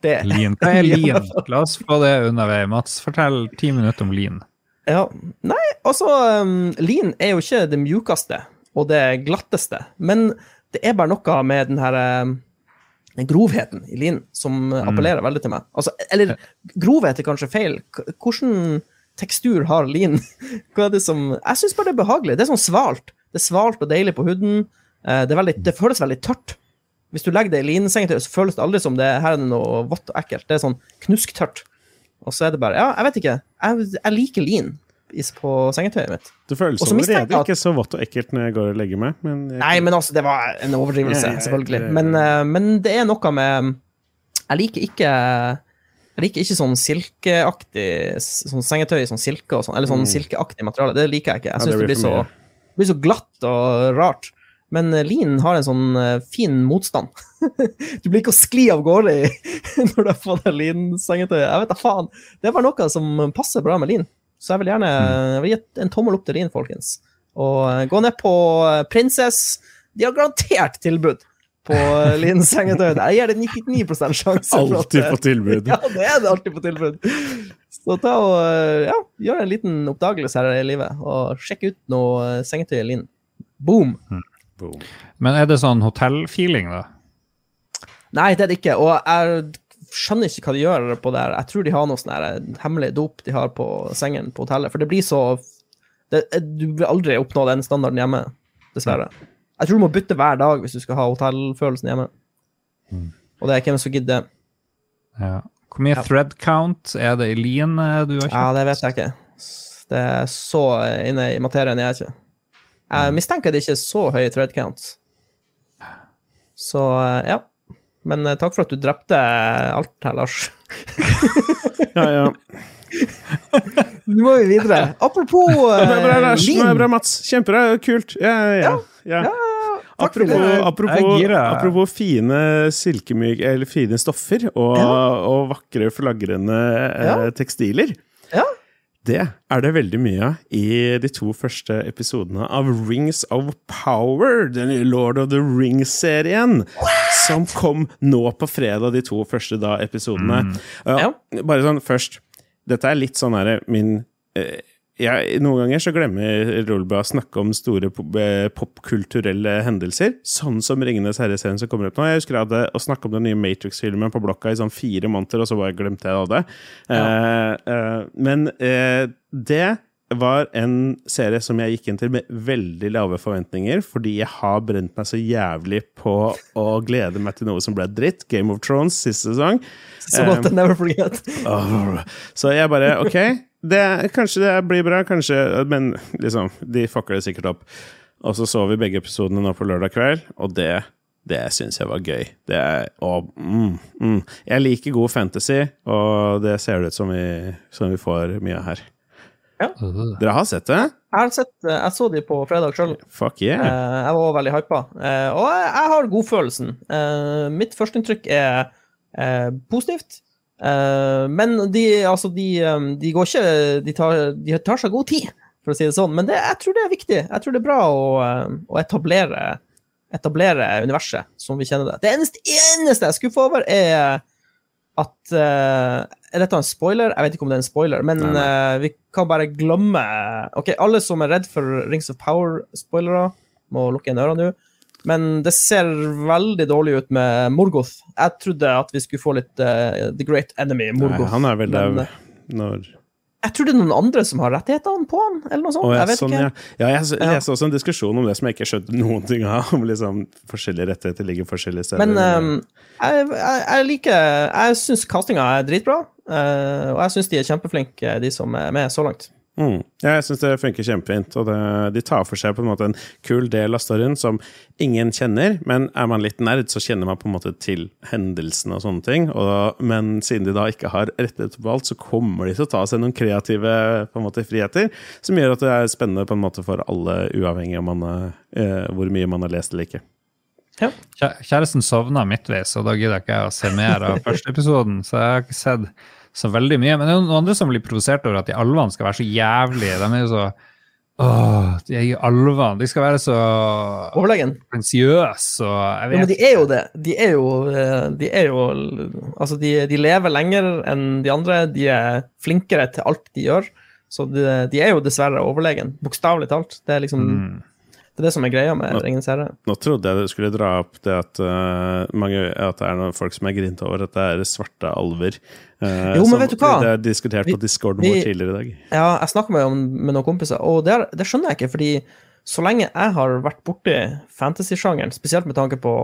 Det Lin. Hva er lin? La oss få det unna vei. Mats, fortell ti minutter om lin. Ja, Nei, altså um, Lin er jo ikke det mjukeste og det glatteste, men det er bare noe med den her um, den grovheten i lin som appellerer appellerer veldig til meg. Altså, eller grovhet er kanskje feil. Hvordan tekstur har lin? Hva er det som Jeg syns bare det er behagelig. Det er sånn svalt. Det er svalt og deilig på huden. Eh, det, veldig, det føles veldig tørt. Hvis du legger det i linsengetøy, så føles det aldri som det her er noe vått og ekkelt. Det er sånn knusktørt. Og så er det bare Ja, jeg vet ikke. Jeg, jeg liker lin is på sengetøyet mitt. Det føles allerede at- ikke så vått og ekkelt når jeg går og legger meg, men jeg, Nei, men altså, det var en overdrivelse, Ja, ja, selvfølgelig. det- Men, eh, men det er noe med Jeg liker ikke jeg liker ikke sånn silkeaktig sånn sengetøy sånn silke og sånn, eller sånn silkeaktig materiale. Det liker jeg ikke. Jeg Ja, syns det det, blir blir så, blir så glatt og rart. Men eh, lin har en sånn eh, fin motstand. du blir ikke å skli av gårde i når du har fått deg linsengetøy. Jeg vet da faen. Det bare noe som passer bra med lin. Så jeg vil gjerne jeg vil gi en tommel opp til din, folkens. Og eh, gå ned på eh, Princess. De har garantert tilbud på Linn Sengetøy. Jeg gir det 99 sjanse. alltid eh, på tilbud. ja, det er det alltid på tilbud. Så ta og eh, ja, gjør en liten oppdagelse her i livet, og sjekk ut noe eh, sengetøy i lin. Boom! Boom. Men er det sånn hotellfeeling, da? Nei, det er det ikke. Og jeg skjønner ikke hva de gjør på det her. Jeg tror de har noe sånn her hemmelig dop de har på sengen på hotellet. For det blir så det, Du vil aldri oppnå den standarden hjemme, dessverre. Jeg tror du må bytte hver dag hvis du skal ha hotellfølelsen hjemme. Og det er hvem som gidder. Ja. Hvor mye Ja. thread count er det i lin eh, du har Ja, det vet jeg ikke. Det er så inne i materien jeg er ikke. Jeg mistenker det ikke er så høy thread count. Så ja. Men eh, takk for at du drepte alt her, Lars. Ja, ja. Nå må vi videre. Apropos Bra, bra, eh, Lars. lin. Bra, Mats. Kjempebra. Kult. Ja, ja, ja. ja. Apropos, apropos, apropos fine silkemyk, eller fine stoffer og, og vakre, flagrende eh, tekstiler. Ja. Det er det veldig mye av i de to første episodene av Rings of Power, den nye Lord of the Rings-serien, som kom nå på fredag, de to første da, episodene. Ja, Bare sånn først Dette er litt sånn her min uh, jeg, Noen ganger så glemmer Rolba å snakke om store eh, popkulturelle hendelser, sånn som Ringenes herre-serien som kommer opp nå. Jeg husker jeg hadde å snakke om den nye Matrix-filmen på blokka i sånn fire måneder, og så bare glemte jeg det. Eh, uh, men uh, det var en serie som jeg gikk inn til med veldig lave forventninger, fordi jeg har brent meg så jævlig på å glede meg til noe som ble dritt. Game of Thrones siste sesong. At jeg never forget. Så jeg bare OK, det, kanskje det blir bra, kanskje Men liksom, de fucker det sikkert opp. Og så så vi begge episodene nå på lørdag kveld, og det det syns jeg var gøy. Det er, og, mm, mm. Jeg liker god fantasy, og det ser det ut som vi, som vi får mye av her. Øh. Dere har sett det? Jeg, har sett, eh, jeg så de på fredag sjøl. Fuck yeah. Jeg var veldig hypa. Eh, Og jeg, har godfølelsen. Eh, Mitt førsteinntrykk er eh, positivt. Eh, Men de, altså, de, eh, de går ikke de tar, de tar seg god tid, for å si det sånn. Men det, jeg tror det er viktig. Jeg tror det er bra å, eh, å etablere, etablere universet som vi kjenner det. Det eneste, eneste jeg er skuffa over, er at eh, Er dette en spoiler? Jeg vet ikke om det er en spoiler, men Nei, nei. Uh, vi kan bare glemme Ok, alle som er redd for Rings of Power-spoilere, må lukke igjen ørene nå. Men det ser veldig dårlig ut med Morgoth. Jeg trodde at vi skulle få litt uh, The Great Enemy, Nei, Morgoth. han er vel eh, når Jeg tror det er noen andre som har rettighetene på han, eller noe sånt. Oh, ja, jeg vet sånn, ikke. ja. ja, jeg leste også en diskusjon om det som jeg ikke skjønte noen ting av. Om liksom forskjellige rettigheter ligger forskjellige steder. Men um, jeg, jeg, jeg liker Jeg syns castinga er dritbra, eh, og jeg syns de er kjempeflinke, de som er med så langt. Mm. Ja, jeg syns det funker kjempefint. Og det, de tar for seg på en måte en kul del av storyen som ingen kjenner, men er man litt nerd, så kjenner man på en måte til hendelsene og sånne ting. Og, men siden de da ikke har rettet på alt, så kommer de til å ta seg noen kreative på en måte, friheter, som gjør at det er spennende på en måte for alle, uavhengig av man, eh, hvor mye man har lest eller ikke. Ja. Kjæresten sovna midtveis, og da gidder ikke jeg å se mer av første episoden. Så jeg har ikke sett så veldig mye. Men det er noen andre som blir provosert over at de alvene skal være så jævlige. De er jo så Åh, de er jo alvene. De skal være så Overlegen. Prinsiøse og jeg Ja, men de er jo det. De er jo, eh, de er jo Altså, de, de lever lenger enn de andre. De er flinkere til alt de gjør. Så de, de er jo dessverre overlegen. Bokstavelig talt. Det er liksom Mm. Det er det som er greia med Ringenes herre. Nå trodde jeg du skulle dra opp det at, uh, mange, at det er noen folk som er grinte over at det er svarte alver. Uh, Jo, men vet du hva? Det er diskutert på discorden vår tidligere i dag. Ja, jeg snakka med, med noen kompiser, og det, er, det skjønner jeg ikke, fordi så lenge jeg har vært borti fantasy-sjangeren, spesielt med tanke på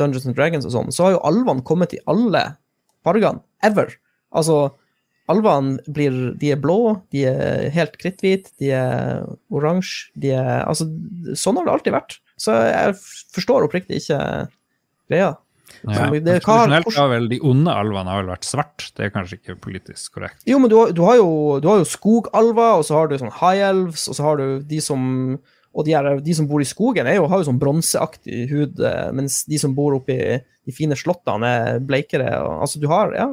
Dungeons and Dragons og sånn, så har jo alvene kommet i alle fargene, ever. Altså, alvene blir De er blå, de er helt kritthvite, de er oransje, de er Altså, sånn har det alltid vært. Så jeg forstår oppriktig ikke greia. Ja. Det- Men har vel de onde alvene har vel vært svart. Det er kanskje ikke politisk korrekt. Jo, men du har, du har jo, du har jo skogalver, og så har du sånn high elves, og så har du de som Og de, er, de som bor i skogen, jo, har jo sånn bronseaktig hud, eh, mens de som bor oppe i de fine slottene, er bleikere. Og, altså, du har Ja,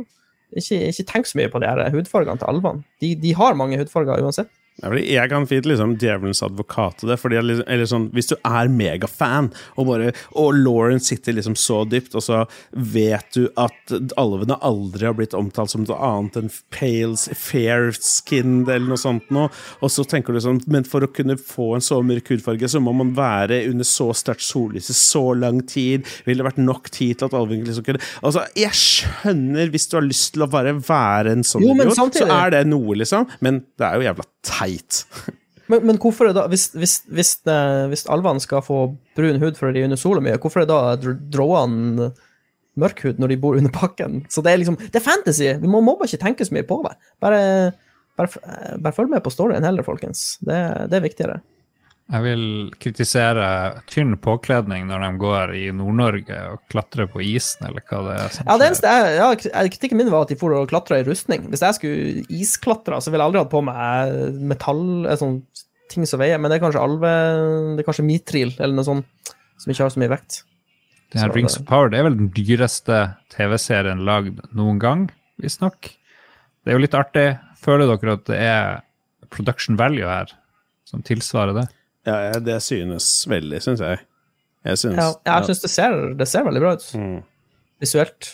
ikke, ikke tenk så mye på de hudfargene til alvene. De, de har mange hudfarger uansett. Jeg kan fint liksom djevelens advokat til det. fordi liksom, eller sånn, Hvis du er megafan, og bare Og Lauren sitter liksom så dypt, og så vet du at alvene aldri har blitt omtalt som noe annet enn pale, fair skinned eller noe sånt noe, og så tenker du sånn Men for å kunne få en så mørk hudfarge, så må man være under så sterkt sollys i så lang tid. Ville det vært nok tid til at alvene liksom kunne Altså, jeg skjønner hvis du har lyst til å bare være en sånn Jo, men idiot, så er det noe, liksom. Men det er jo jævla teit. Men, men hvorfor er det da, hvis, hvis, hvis, eh, hvis alvene skal få brun hud fordi de er under sola mye, hvorfor er det da dr- dråene mørk hud når de bor under bakken? Så det er liksom, det er fantasy! Vi må, må bare ikke tenke så mye på det. Bare, bare, eh, bare følg med på storyen heller, folkens. Det, det er viktigere. Jeg vil kritisere tynn påkledning når de går i Nord-Norge og klatrer på isen, eller hva det er. Ja, det eneste ja, Kritikken min var at de for og klatra i rustning. Hvis jeg skulle isklatre, så ville jeg aldri hatt på meg metall, eh, sånn ting som veier, men det er kanskje alve Det er kanskje mitril eller noe sånt som ikke har så mye vekt. Det her Så Rings of Power det er vel den dyreste TV-serien lagd noen gang, visstnok. Det er jo litt artig. Føler dere at det er production value her som tilsvarer det? Ja, det synes veldig, syns jeg. Jeg syns Ja, jeg syns det, ser- det ser veldig bra ut. Mm. Visuelt.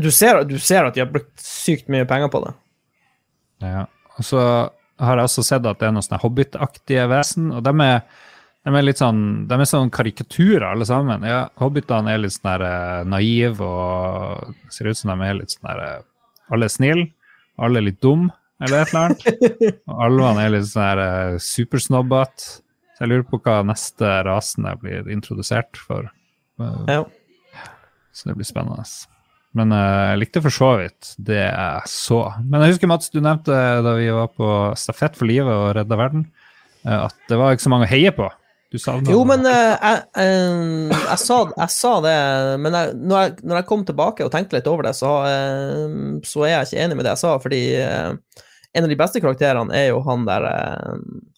Du ser, du ser at de har brukt sykt mye penger på det. Ja. Og så har jeg også sett at det er noen sånne Hobbit-aktige vesen, og de er, de er litt sånn de er sånn karikaturer, alle sammen. Ja, Hobbitene er litt sånn der eh, naive og ser ut som de er litt sånn der eh, Alle er snille, alle er litt dum eller et eller annet. Og alvene er litt sånn der eh, supersnobbete. Jeg lurer på hva neste rasen jeg blir introdusert for. Eh, Ja. Så det blir spennende. Men eh, jeg likte for så vidt det jeg så. Men jeg husker, Mats, du nevnte da vi var på Stafett for livet og Redda verden, eh, at det var ikke så mange å heie på. Du savna Jo, men jeg, jeg, jeg, sa, jeg sa det, men når, jeg, når jeg kom tilbake og tenkte litt over det, så, så er jeg ikke enig med det jeg sa, fordi en av de beste karakterene er jo han der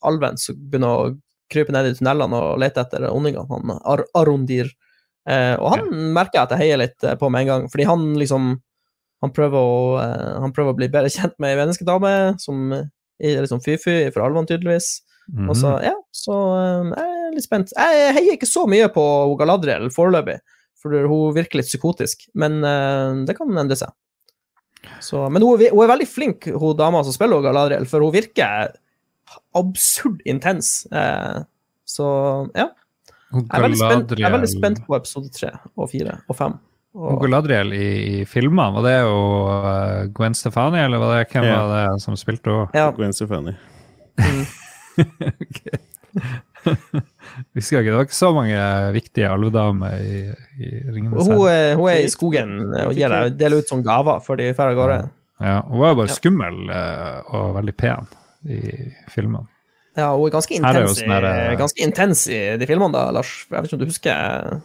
alven som begynner å krype ned i tunnelene og lete etter ondingene, han Ar Arondir. Eh, og han merker jeg at jeg heier litt eh, på med en gang, fordi han liksom han prøver, å, eh, han prøver å bli bedre kjent med ei menneskedame som er liksom fy-fy for alvene, tydeligvis. Mhm. Og så, ja, så eh, jeg er litt spent. Jeg heier ikke så mye på Galadriel foreløpig, for hun virker litt psykotisk, men det kan endre seg. Så, men hun, hun er veldig flink, hun dama som spiller Galadriel, for hun virker absurd intens. Eh, så ja. Jeg er, veldig spent, jeg er veldig spent på episode tre og fire og fem. Og Galadriel i, i filmene, var det jo eh, Gwen Stefani, eller var det, hvem Ja. var det som spilte henne? ja, Gwen Stefani. Husker ikke, det var ikke så mange viktige alvedamer i, i Ringenes hun, herre. er, hun er i skogen og gir deg, deler ut sånne gaver før de drar av gårde. Ja, hun var jo bare Ja. skummel eh, og veldig pen i filmene. Ja, hun er ganske intens, er sånn i, eh, ganske intens i de filmene, da, Lars. Jeg vet ikke om du husker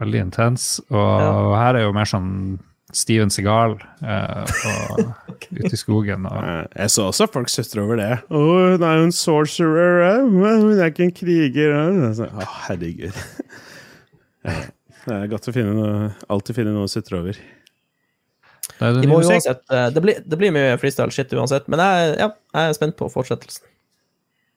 Veldig intens. Og her er jo mer sånn Steven Segal eh, okay. ute i skogen. Og, Eh, Jeg så også folk sutre over det. 'Å, hun er jo en sorcerer, eh, men hun er ikke en kriger.' Å, oh, herregud. Det er godt å finne noe, alltid finne noe å sutre over. Det det De uansett, det, blir, det blir mye freestyle shit uansett, men jeg, ja, jeg er spent på fortsettelsen.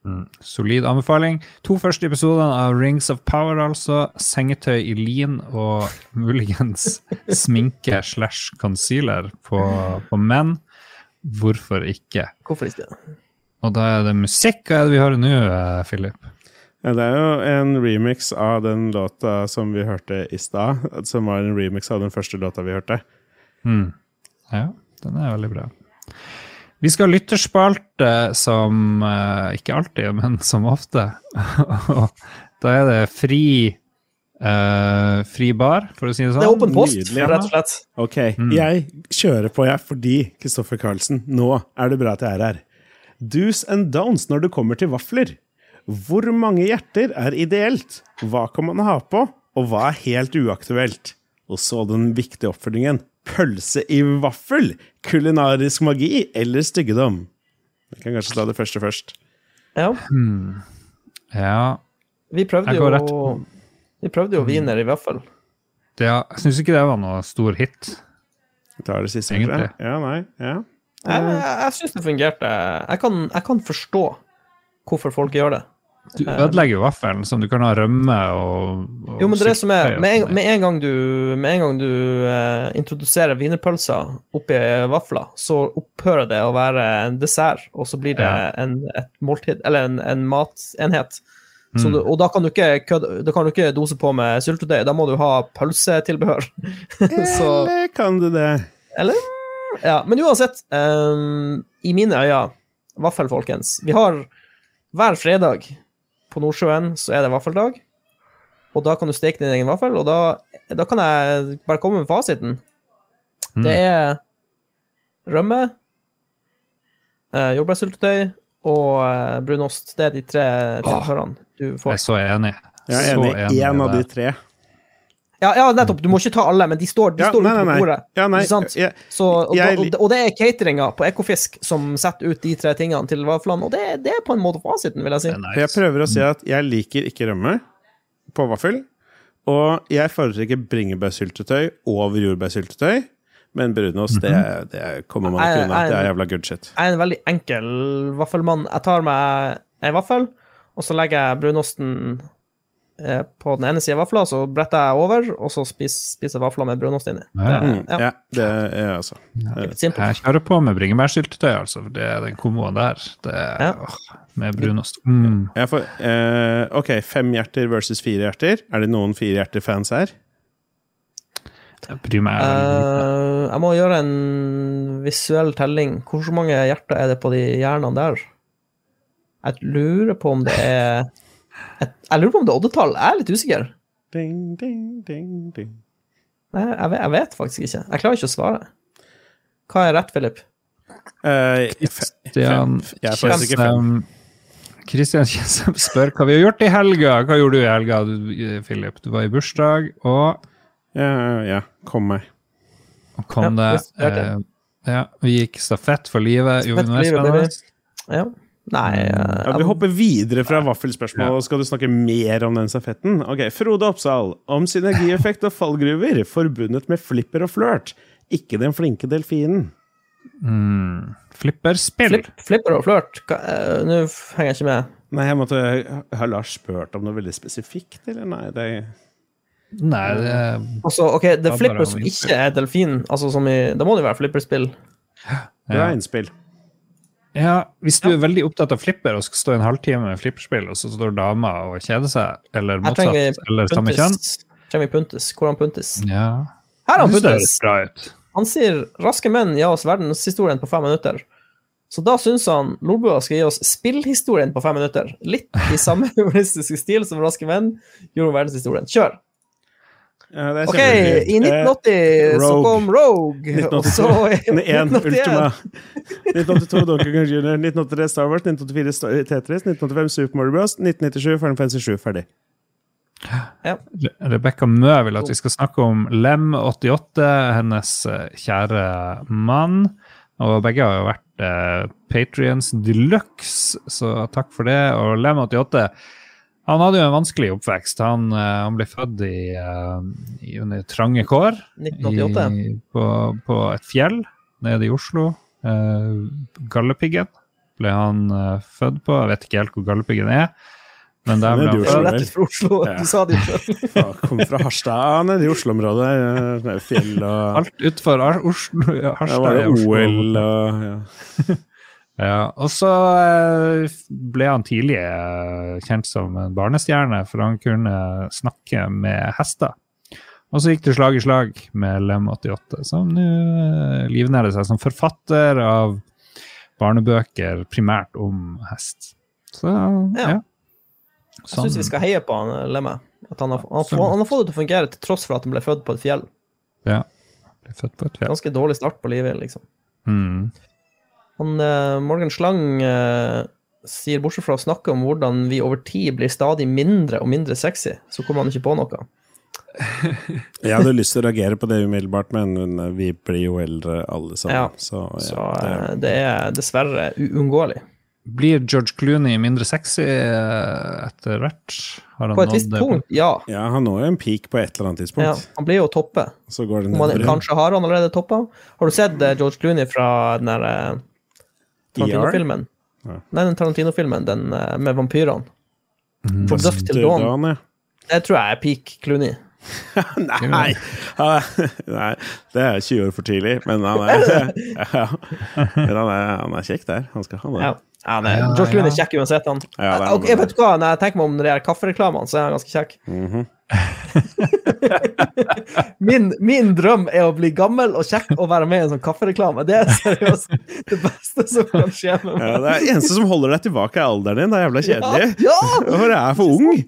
Mm, Solid anbefaling. To første episoder av Rings of Power, altså. Sengetøy i lin og muligens sminke slash concealer på, på menn. Hvorfor ikke? Hvorfor ikke? Og da er det musikk. Hva er det vi hører nå, eh, Philip? Ja, det er jo en remix av den låta som vi hørte i stad. Som var en remix av den første låta vi hørte. Mm. Ja, den er veldig bra. Vi skal ha lytterspalte som eh, Ikke alltid, men som ofte. Da er det fri Uh, fri bar, for å si det sånn. Det er åpen post, nydelig, rett og slett. Ok, jeg kjører på, jeg, fordi Kristoffer Carlsen, nå er det bra at jeg er her. Do's and downs når det kommer til vafler. Hvor mange hjerter er ideelt? Hva kan man ha på, og hva er helt uaktuelt? Og så den viktige oppfølgingen. Pølse i vaffel? Kulinarisk magi eller styggedom? Jeg kan kanskje ta det første først. Ja. Ja, Vi prøvde jo rett. Vi prøvde jo wiener i vaffel. Ja, jeg syns ikke det var noe stor hit. Da tar det siste. Egentlig. Ja, nei, ja. Jeg, jeg, jeg syns det fungerte. Jeg kan, jeg kan forstå hvorfor folk gjør det. Du ødelegger jo vaffelen, som du kan ha rømme og, og Jo, men det er det som er Med en, sånn med en gang du, med en gang du eh, introduserer wienerpølser oppi vafler, så opphører det å være en dessert, og så blir det Ja. en, et måltid, eller en, en matenhet. Så Mm. du, og da kan du ikke da kan du ikke dose på med syltetøy, da må du ha pølsetilbehør. så Eller kan du det? Eller? Ja, men uansett, um, i mine øyne, vaffel, folkens. Vi har hver fredag på Nordsjøen så er det vaffeldag. Og da kan du steke din egen vaffel, og da, da kan jeg bare komme med fasiten. Mm. Det er rømme, eh, jordbærsyltetøy og eh, brunost. Det er de tre tilhørene du får. Jeg er så enig. Jeg er Så enig i en av de tre. Ja, ja, nettopp. Du må ikke ta alle, men de står, de Ja, står nei, nei, nei, på bordet. Ja, nei, Ikke sant? jeg- Så, og, Jeg og, og det er cateringa på Ekofisk som setter ut de tre tingene til vaflene, og det, det er på en måte fasiten, vil jeg si. Er Jeg prøver å si at jeg liker ikke rømme på vaffel. Og jeg foretrekker bringebærsyltetøy over jordbærsyltetøy. Men brunost, det, det kommer man ikke unna. Det er jævla good shit. Jeg er en veldig enkel vaffelmann. Jeg tar meg en vaffel, og så legger jeg brunosten på den ene sida vafla, så bretter jeg over, og så spiser, spiser vafla med brunost inni. Ja. Mm, ja, ja, det er altså ja. Jeg kjører på med bringebærsyltetøy, altså. For det er den komboen der. Det er, Ja. åh, med brunost. Mm. jeg får, eh, OK, fem hjerter versus fire hjerter. Er det noen fire hjerter-fans her? Jeg bryr meg uh. Eh, jeg må gjøre en visuell telling. Hvor mange hjerter er det på de hjernene der? Jeg lurer på om det er Jeg lurer på om det er oddetall. Jeg er litt usikker. Ding, ding, ding, ding. Nei, Jeg vet, jeg vet faktisk ikke. Jeg klarer ikke å svare. Hva er rett, Philip? Kristian Christian foretrekker fem. Kjensem spør hva vi har gjort i helga. Hva gjorde du i helga, du, Philip? Du var i bursdag, og Ja, ja. Kom meg. og kom Ja, det eh, Ja, vi gikk stafett for livet. Stafett for livet, spennende? Ja. Nei eh, Ja, vi hopper videre fra vaffelspørsmål. Skal du snakke mer om den stafetten? Ok, Frode Oppsal. Om synergieffekt og fallgruver forbundet med flipper og flørt. Ikke den flinke delfinen. Mm. Flipperspill. Flip, flipper og flørt. Eh, Nå henger jeg ikke med. Nei, jeg måtte Har Lars spurt om noe veldig spesifikt, eller? Nei, det Nei, det Altså, ok, det er flipper som ikke er delfin. Altså, som i, da må det jo være flipperspill. Det er innspill. Ja, Hvis du er veldig opptatt av flipper og skal stå en halvtime med flipperspill, og så står dama og kjeder seg, eller motsatt, eller samme kjønn Trenger vi Puntis. Hvordan Puntis? Ja. Her er han Puntis! Han sier 'raske menn gir oss verdenshistorien på fem minutter'. Så da syns han Lolbua skal gi oss spillhistorien på fem minutter. Litt i samme humoristiske stil som 'Raske menn' gjorde verdenshistorien. Kjør! Ja, OK, i 1980 så kom Rogue. Og så i 1981 Ultima. 1982 Donkey Kong Jr., 1983 Star Wars, 1984 Tetris, 1985 Super Mario Bros., 1997 Final Fantasy 7. Ferdig. Ja. Rebekka Rebecca Mø vil at vi skal snakke om Lem88, hennes eh, kjære mann. Og begge har jo vært eh, Patrions Deluxe, så takk for det. Og Lem88 han hadde jo en vanskelig oppvekst. Han, eh, han ble født i, eh, i under trange kår. 1988. I, på, på et fjell nede i Oslo. Eh, Galdhøpiggen ble han født på. Jeg vet ikke helt hvor Galdhøpiggen er. Men der ble han født. rett fra Oslo. Ja. Du sa det jo. Ja, Kom fra Harstad, nede i Oslo-området. Fjell og Alt utenfor Oslo, Harstad Harstad var det. OL og ja. Ja, og så eh, ble han tidlig eh, kjent som en barnestjerne, for han kunne snakke med hester. Og så gikk det slag i slag med Lem88, som nå eh, livnærer seg som forfatter av barnebøker primært om hest. Så ja. Ja. Jeg syns vi skal heie på han, Lemme. At han har, han, Sånn. han har fått det til å fungere til tross for at han ble født på et fjell. ja. Ble født på et fjell. Ganske dårlig start på livet, liksom. Mm. Han, eh, Morgan Slang eh, sier bortsett fra å snakke om hvordan vi over tid blir stadig mindre og mindre sexy, så kommer han ikke på noe. Jeg hadde lyst til å reagere på det umiddelbart, men men vi blir jo eldre alle sammen. Ja. Så, ja, Så det, eh, det er dessverre uunngåelig. Blir George Clooney mindre sexy eh, etter hvert? Har han På et visst punkt, ja. ja, han når jo en peak på et eller annet ja. tidspunkt. Han blir jo toppe. Så går det nedover. kanskje har han allerede toppa. Har du sett eh, George Clooney fra den der eh, Tarantino-filmen? Ja. Nei, den Tarantino-filmen den eh, med vampyrene. Mm. From Dusk til Dawn. Det tror jeg er peak Clooney. Nei. Nei, det er 20 år for tidlig, men han er, ja. men han er, han er kjekk der. Han skal ha det. Ja. Ja, nei, Ja, George Clooney er kjekk uansett, han. Ja, er Ok, han. vet du hva, Når jeg tenker meg om når det gjelder kaffereklamene, så er han ganske kjekk. Mhm. Min, min drøm er å bli gammel og kjekk og være med i en sånn kaffereklame. Det er seriøst det beste som kan skje med meg. ja, det er eneste som holder deg tilbake, er alderen din. Det er jævla kjedelig. Ja, For jeg er for ung.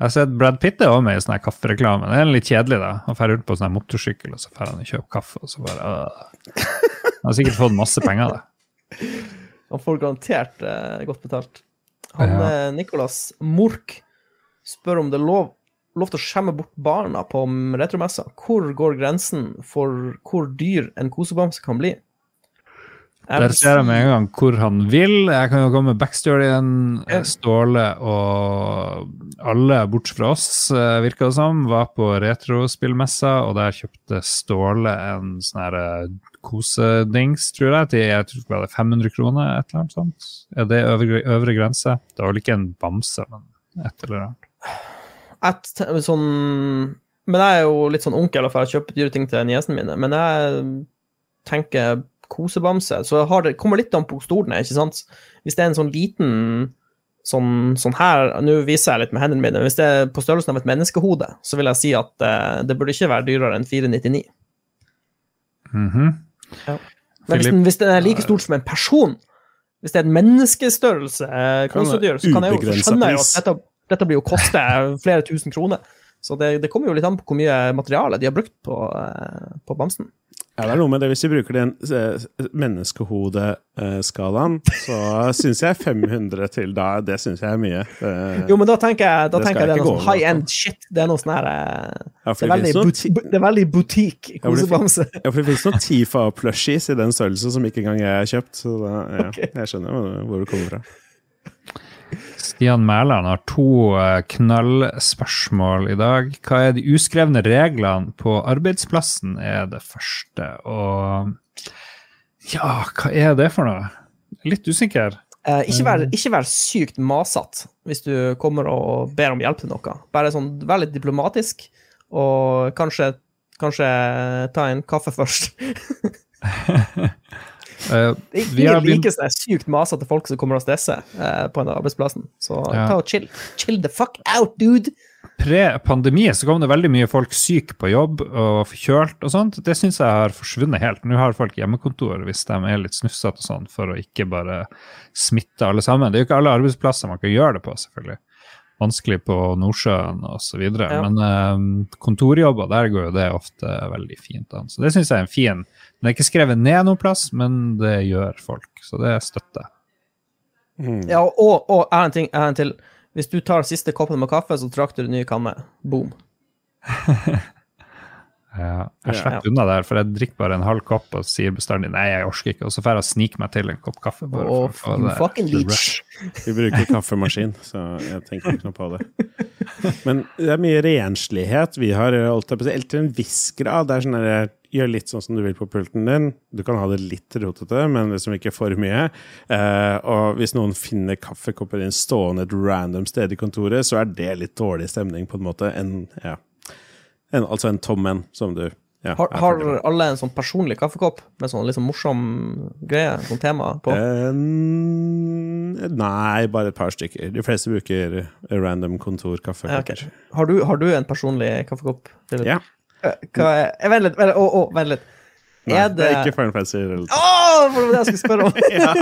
Jeg har sett Brad Pitt er også med i sånn kaffereklame. Det er litt kjedelig, da. Han drar ut på sånn motorsykkel, og så drar han og kjøper kaffe, og så bare øh. Han har sikkert fått masse penger, da. Han får garantert eh, godt betalt. Han Ja. eh, Nicolas Mork spør om det er lov, lov til å skjemme bort barna på retromessa. Hvor går grensen for hvor dyr en kosebamse kan bli? Der ser jeg med en gang hvor han vil. Jeg kan jo komme med backstoryen. Ja. Ståle og alle, bortsett fra oss, eh, virka det som, var på retrospillmessa, og der kjøpte Ståle en sånn her eh, kosedings, tror jeg, til jeg tror det var 500 kroner, et eller annet sånt. Er det øvre, øvre grense? Det var vel ikke en bamse, men et eller annet. et, sånn Men jeg er jo litt sånn onkel, for jeg kjøper dyre ting til niesene mine. Men jeg tenker kosebamse, så har det, kommer litt an på er. ikke sant? Hvis det er en sånn liten sånn, sånn her Nå viser jeg litt med hendene mine. men Hvis det er på størrelsen av et menneskehode, så vil jeg si at uh, det burde ikke være dyrere enn 499. Mhm. Men hvis, den, hvis den er like stort som en person, hvis det er en menneskestørrelse eh, kosedyr, så kan jeg jo skjønne at dette, dette blir jo koste flere tusen kroner. Så det, det kommer jo litt an på hvor mye materiale de har brukt på, eh, på bamsen. Ja, det er noe med det. Hvis vi bruker den eh, menneskehodeskalaen, så syns jeg 500 til da, det syns jeg er mye. Det, Jo, men da tenker jeg, da Det tenker jeg det er noe sånn high end shit. Det er noe sånn her eh, ja, Det er det er veldig butikk kosebamse. ja, for det finnes noen Tifa-plushies i den størrelsen som ikke engang jeg har kjøpt. Så da, ja, okay. jeg skjønner hvor- hvor det kommer fra. Stian Mæland har to eh, knallspørsmål i dag. Hva er de uskrevne reglene på arbeidsplassen, er det første. Og ja, hva er det for noe? Litt usikker. Eh, ikke, vær, ikke vær sykt masete hvis du kommer og ber om hjelp til noe. Bare sånn, Vær litt diplomatisk, og kanskje, kanskje ta en kaffe først. Vi har Ingen liker sånne sykt masete folk som kommer og stresser uh, på en arbeidsplassen. Så Ja. ta og chill. Chill the fuck out, dude! Pre-pandemien så kom det veldig mye folk syke på jobb og forkjølt og sånt. Det syns jeg har forsvunnet helt. Nå har folk hjemmekontor hvis de er litt snufsete og sånn, for å ikke bare smitte alle sammen. Det er jo ikke alle arbeidsplasser man kan gjøre det på, selvfølgelig. Vanskelig på Nordsjøen osv. Ja. Men eh, kontorjobber, der går jo det ofte veldig fint an. Så det syns jeg er en fin Den er ikke skrevet ned noen plass, men det gjør folk. Så det støtter jeg. Mm. Ja, og, og jeg en ting, en til. Hvis du tar siste koppen med kaffe, så trakk du en nye kanne. Boom. Ja, jeg Ja. slipper unna der, for jeg drikker bare en halv kopp og sier bestandig nei, jeg orker ikke, og så får jeg snike meg til en kopp kaffe. bare oh, for å få det- fucking leech. rush. Vi bruker kaffemaskin, så jeg tenker ikke noe på det. Men det er mye renslighet vi har, holdt på til en viss grad. Det er sånn Gjør litt sånn som du vil på pulten din. Du kan ha det litt rotete, men liksom ikke for mye. Eh, og hvis noen finner kaffekopper din stående et random sted i kontoret, så er det litt dårlig stemning, på en måte. En, ja. en, altså en tom en, som du ja, Har, har alle en sånn personlig kaffekopp med sånn liksom morsom greie, sånn tema på? Eh, nei, bare et par stykker. De fleste bruker random Ja, okay. har, du, har du en personlig kaffekopp? Ja. Hva er eh, Vent litt, vent litt. Oh, oh, vent litt. Nei, Er det er det ikke Fun Fancy-relatert. oh, det var det jeg skulle spørre om! ja,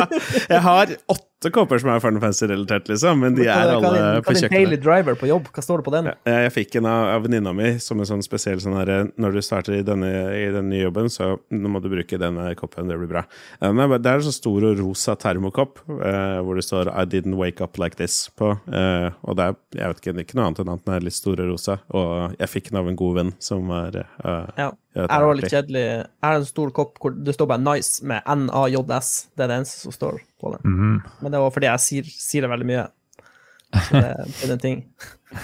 jeg har åtte kopper som er Final Fantasy-relatert, liksom, men de er alle på kjøkkenet. hva din daily driver på jobb? Hva står det på den? Jeg, Jeg fikk en av, av venninna mi som en sånn spesiell sånn her Når du starter i denne, i den nye jobben, så nå må du bruke denne koppen. Det blir bra. Eh, men Det er en sånn stor og rosa termokopp eh, hvor det står 'I didn't wake up like this' på. Eh, og det er jeg vet ikke, det er ikke noe annet enn at den er litt stor og rosa. Og jeg fikk den av en god venn som var eh, Ja. Ja, det Jeg er har litt kjedelig Jeg har en stor kopp hvor det står bare 'Nice' med N-A-J-S. Det er det eneste som står på den. Mm. Men det var fordi jeg sier, sier det veldig mye. Så det, det er en ting.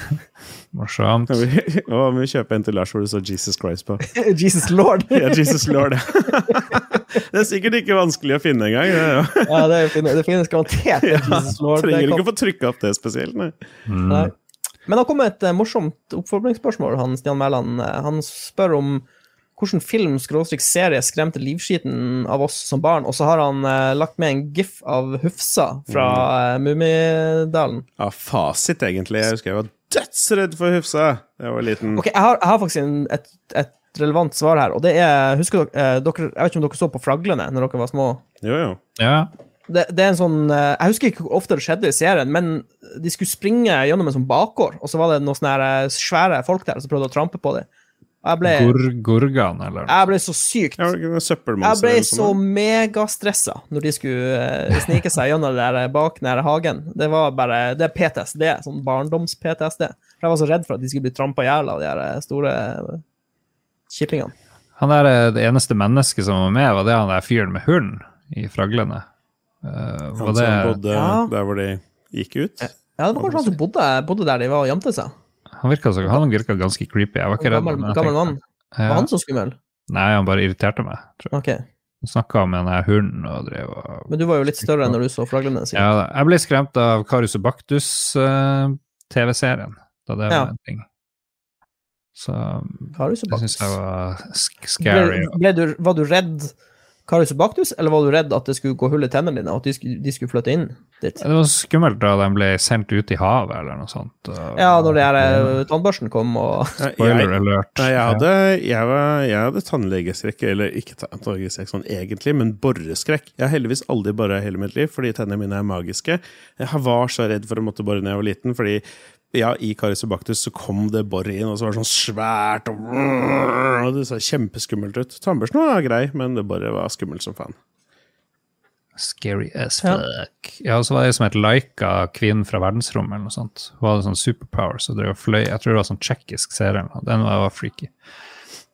Morsomt. Ja, vi, å, vi kjøper en til Lars hvor det står 'Jesus Christ' på. Jesus lord! Ja, Jesus Lord. det er sikkert ikke vanskelig å finne engang. Det, er. Ja, det, finnes, det finnes garantert en Jesus lord. Det Trenger ikke å få trykka opp det spesielt, nei. Nei. Men det har kommet et morsomt oppfordringsspørsmål. Han Stian Mæland Han spør om hvilken film serie skremte livskiten av oss som barn, og så har han eh, lagt med en gif av Hufsa fra eh, Mummidalen. Ja, fasit, egentlig. Jeg husker jeg var dødsredd for Hufsa da jeg var liten. Ok, jeg har, jeg har faktisk en, et, et relevant svar her, og det er Husker dere, eh, dere Jeg vet ikke om dere så på Fraglene når dere var små? Jo, jo. Ja. det, det er en sånn eh, Jeg husker ikke hvor ofte det skjedde i serien, men de skulle springe gjennom en sånn bakgård, og så var det noen sånne her, eh, svære folk der som prøvde å trampe på dem. Jeg ble, Gur Gurgan, eller jeg ble så sykt Jeg ble så megastressa når de skulle eh, snike seg gjennom det der bak nær hagen. Det var bare Det er PTSD, sånn barndoms-PTSD. Jeg var så redd for at de skulle bli trampa i hjel av de der eh, store kippingene. Han der er det eneste mennesket som var med, var det han der fyren med hund i Fraglene. Eh, Han som bodde Ja. der hvor de gikk ut. Ja, det var kanskje han som bodde, bodde der de var og gjemte seg. Han virka, så, han virka ganske creepy. Jeg var ikke redd. Gammel, gammel mann. Var Ja. han så skummel? Nei, han bare irriterte meg. Tror jeg. Okay. Han snakka med den hunden og drev og Men du var jo litt større enn når du så flaglene? sikkert. Ja, jeg ble skremt av Karius og Baktus-TV-serien, da det Ja. en ting. Så Karius og det syns jeg var scary. Ble, ble du, var du redd Karius og Baktus, eller var du redd at det skulle gå hull i tennene dine, og at de skulle, de skulle flytte inn dit? Det var skummelt da de ble sendt ut i havet eller noe sånt. Ja, når det her eh, tannbørsten kom og Spoiler alert. Jeg, jeg hadde, jeg, var, jeg hadde tannlegeskrekk, eller ikke tannlegeskrekk sånn egentlig, men borreskrekk. Jeg har heldigvis aldri bora hele mitt liv, fordi tennene mine er magiske. Jeg var så redd for å måtte bore da jeg var liten, fordi ja, i Karius så kom det bor inn, og så var det sånn svært, og, og det så kjempeskummelt ut. Tannbørsten var grei, men det bare var skummelt som faen. Scary as fuck. Ja, og så var det ei som het Laika, kvinnen fra verdensrommet, eller noe sånt. Hun hadde sånn superpower, så drev og fløy. Jeg tror det var sånn tsjekkisk serie. eller noe. Den var, var freaky.